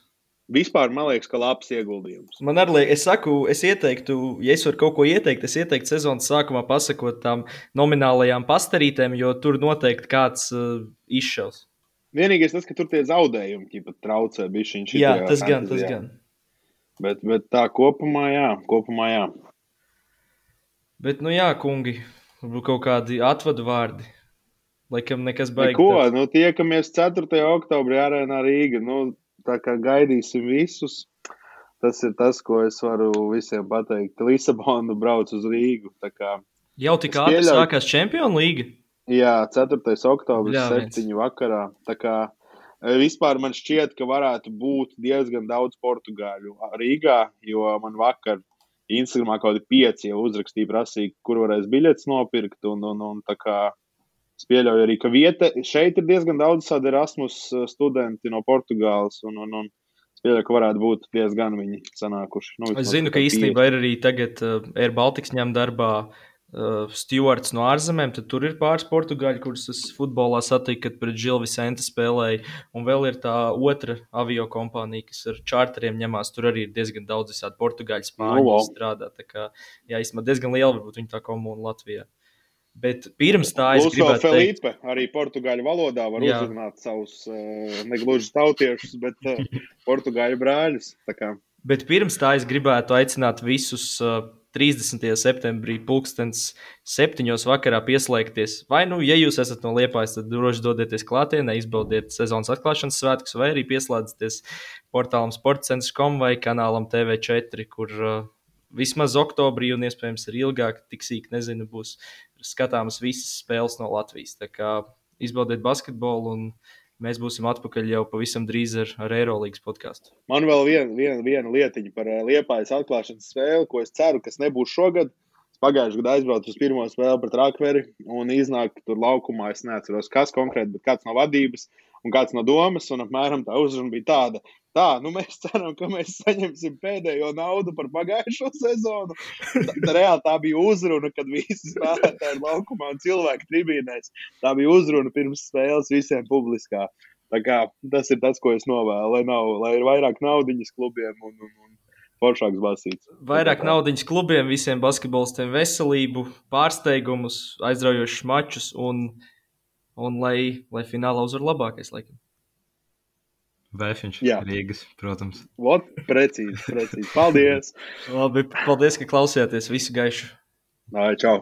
Vispār man liekas, ka labs ieguldījums. Man arī liekas, es saku, es ieteiktu, ja es varu kaut ko ieteikt, es ieteiktu sezonas sākumā pasakot tām nominālajām pastarītēm, jo tur noteikti kāds uh, izšaus. Vienīgais tas, ka tur tie zaudējumi ķipa, traucē bišķiņš. Jā, tas gan, tas gan. Bet, bet tā kopumā, jā, kopumā, jā. Bet, nu jā, kungi, varbūt kaut kādi atvadu vārdi. Laikam nekas baigs. Ko, tāds. nu tiekamies 4. oktobrī arēnā Rīga. Nu, tā kā gaidīsim visus. Tas ir tas, ko es varu visiem pateikt. Lisabonu brauc uz Rīgu. Jau tik ātri pieļauj... sākās Čempionu līga. Jā, 4. oktobris, 7. vakarā. Tā kā vispār man šķiet, ka varētu būt diezgan daudz portugāļu Rīgā, jo man vakar Instagramā kaut kādi pieci jau uzrakstīja, prasīja, kur varēs biļetes nopirkt. Un, un, un, es pieļauju arī, ka vieta šeit ir diezgan daudz tādu Erasmus e, studenti no Portugāles. Un, un, un, pieļauju, ka varētu būt diezgan viņi sanākuši. Nu, es zinu, ka īstenībā ir arī tagad uh, Air Baltics ņem darbā Stewards no ārzemēm, tad tur ir pāris portugāļi, kurus es futbolā satiku, kad pret Žilu Visentu spēlēju. Un vēl ir tā otra avio kompānija, kas ar čārteriem ņemās. Tur arī ir diezgan daudz visādi portugāļu spāņu oh, wow. strādā. Tā kā, jā, īstenībā diezgan liela varbūt viņa tā komūna Latvijā. Bet pirms tā es gribētu Felipe, teikt, arī portugāļu valodā var jā. uzrunāt savus uh, negluži tautiešus, bet uh, portugāļu brāļus. Bet pirms tā es gribētu aicināt visus 30. septembrī, pulkstenis septiņos vakarā pieslēgties. Vai nu, ja jūs esat no Liepājas, tad droši dodieties klātienē, izbaudiet sezonas atklāšanas svētkus, vai arī pieslēdzieties portālam sportcentrs.com vai kanālam TV4, kur uh, vismaz oktobrī un iespējams arī ilgāk, tik sīk nezinu, būs skatāmas visas spēles no Latvijas. Tā kā izbaudiet basketbolu un Mēs būsim atpakaļ jau pavisam drīz ar, ar Eirolandes podkāstu. Man vēl viena vien, vien lietiņa par uh, liepājas atklāšanas spēli, ko es ceru, kas nebūs šogad. Pagājušajā gadā aizbraucu uz pirmo spēli pret Rakveri un iznāk tur laukumā. Es neatceros, kas konkrēti, bet kāds no vadības un kāds no domas. Un apmēram tā uzruna bija tāda, Tā, nu mēs ceram, ka mēs saņemsim pēdējo naudu par pagājušo sezonu. Tā, reāli tā bija uzruna, kad visi spēlētāji laukumā un cilvēki tribīnēs. Tā bija uzruna pirms spēles visiem publiskā. Tā kā, tas ir tas, ko es novēlu, lai, nav, lai ir vairāk naudiņas klubiem un, un, un foršāks basīts. Vairāk naudiņas klubiem, visiem basketbolistiem veselību, pārsteigumus, aizraujošus mačus un, un lai, lai finālā uzvar labākais, laikam. Vēfiņš, Rīgas, protams. Vot, precīzi, precīzi. Paldies! Labi, paldies, ka klausījāties. Visu gaišu! Nā, čau!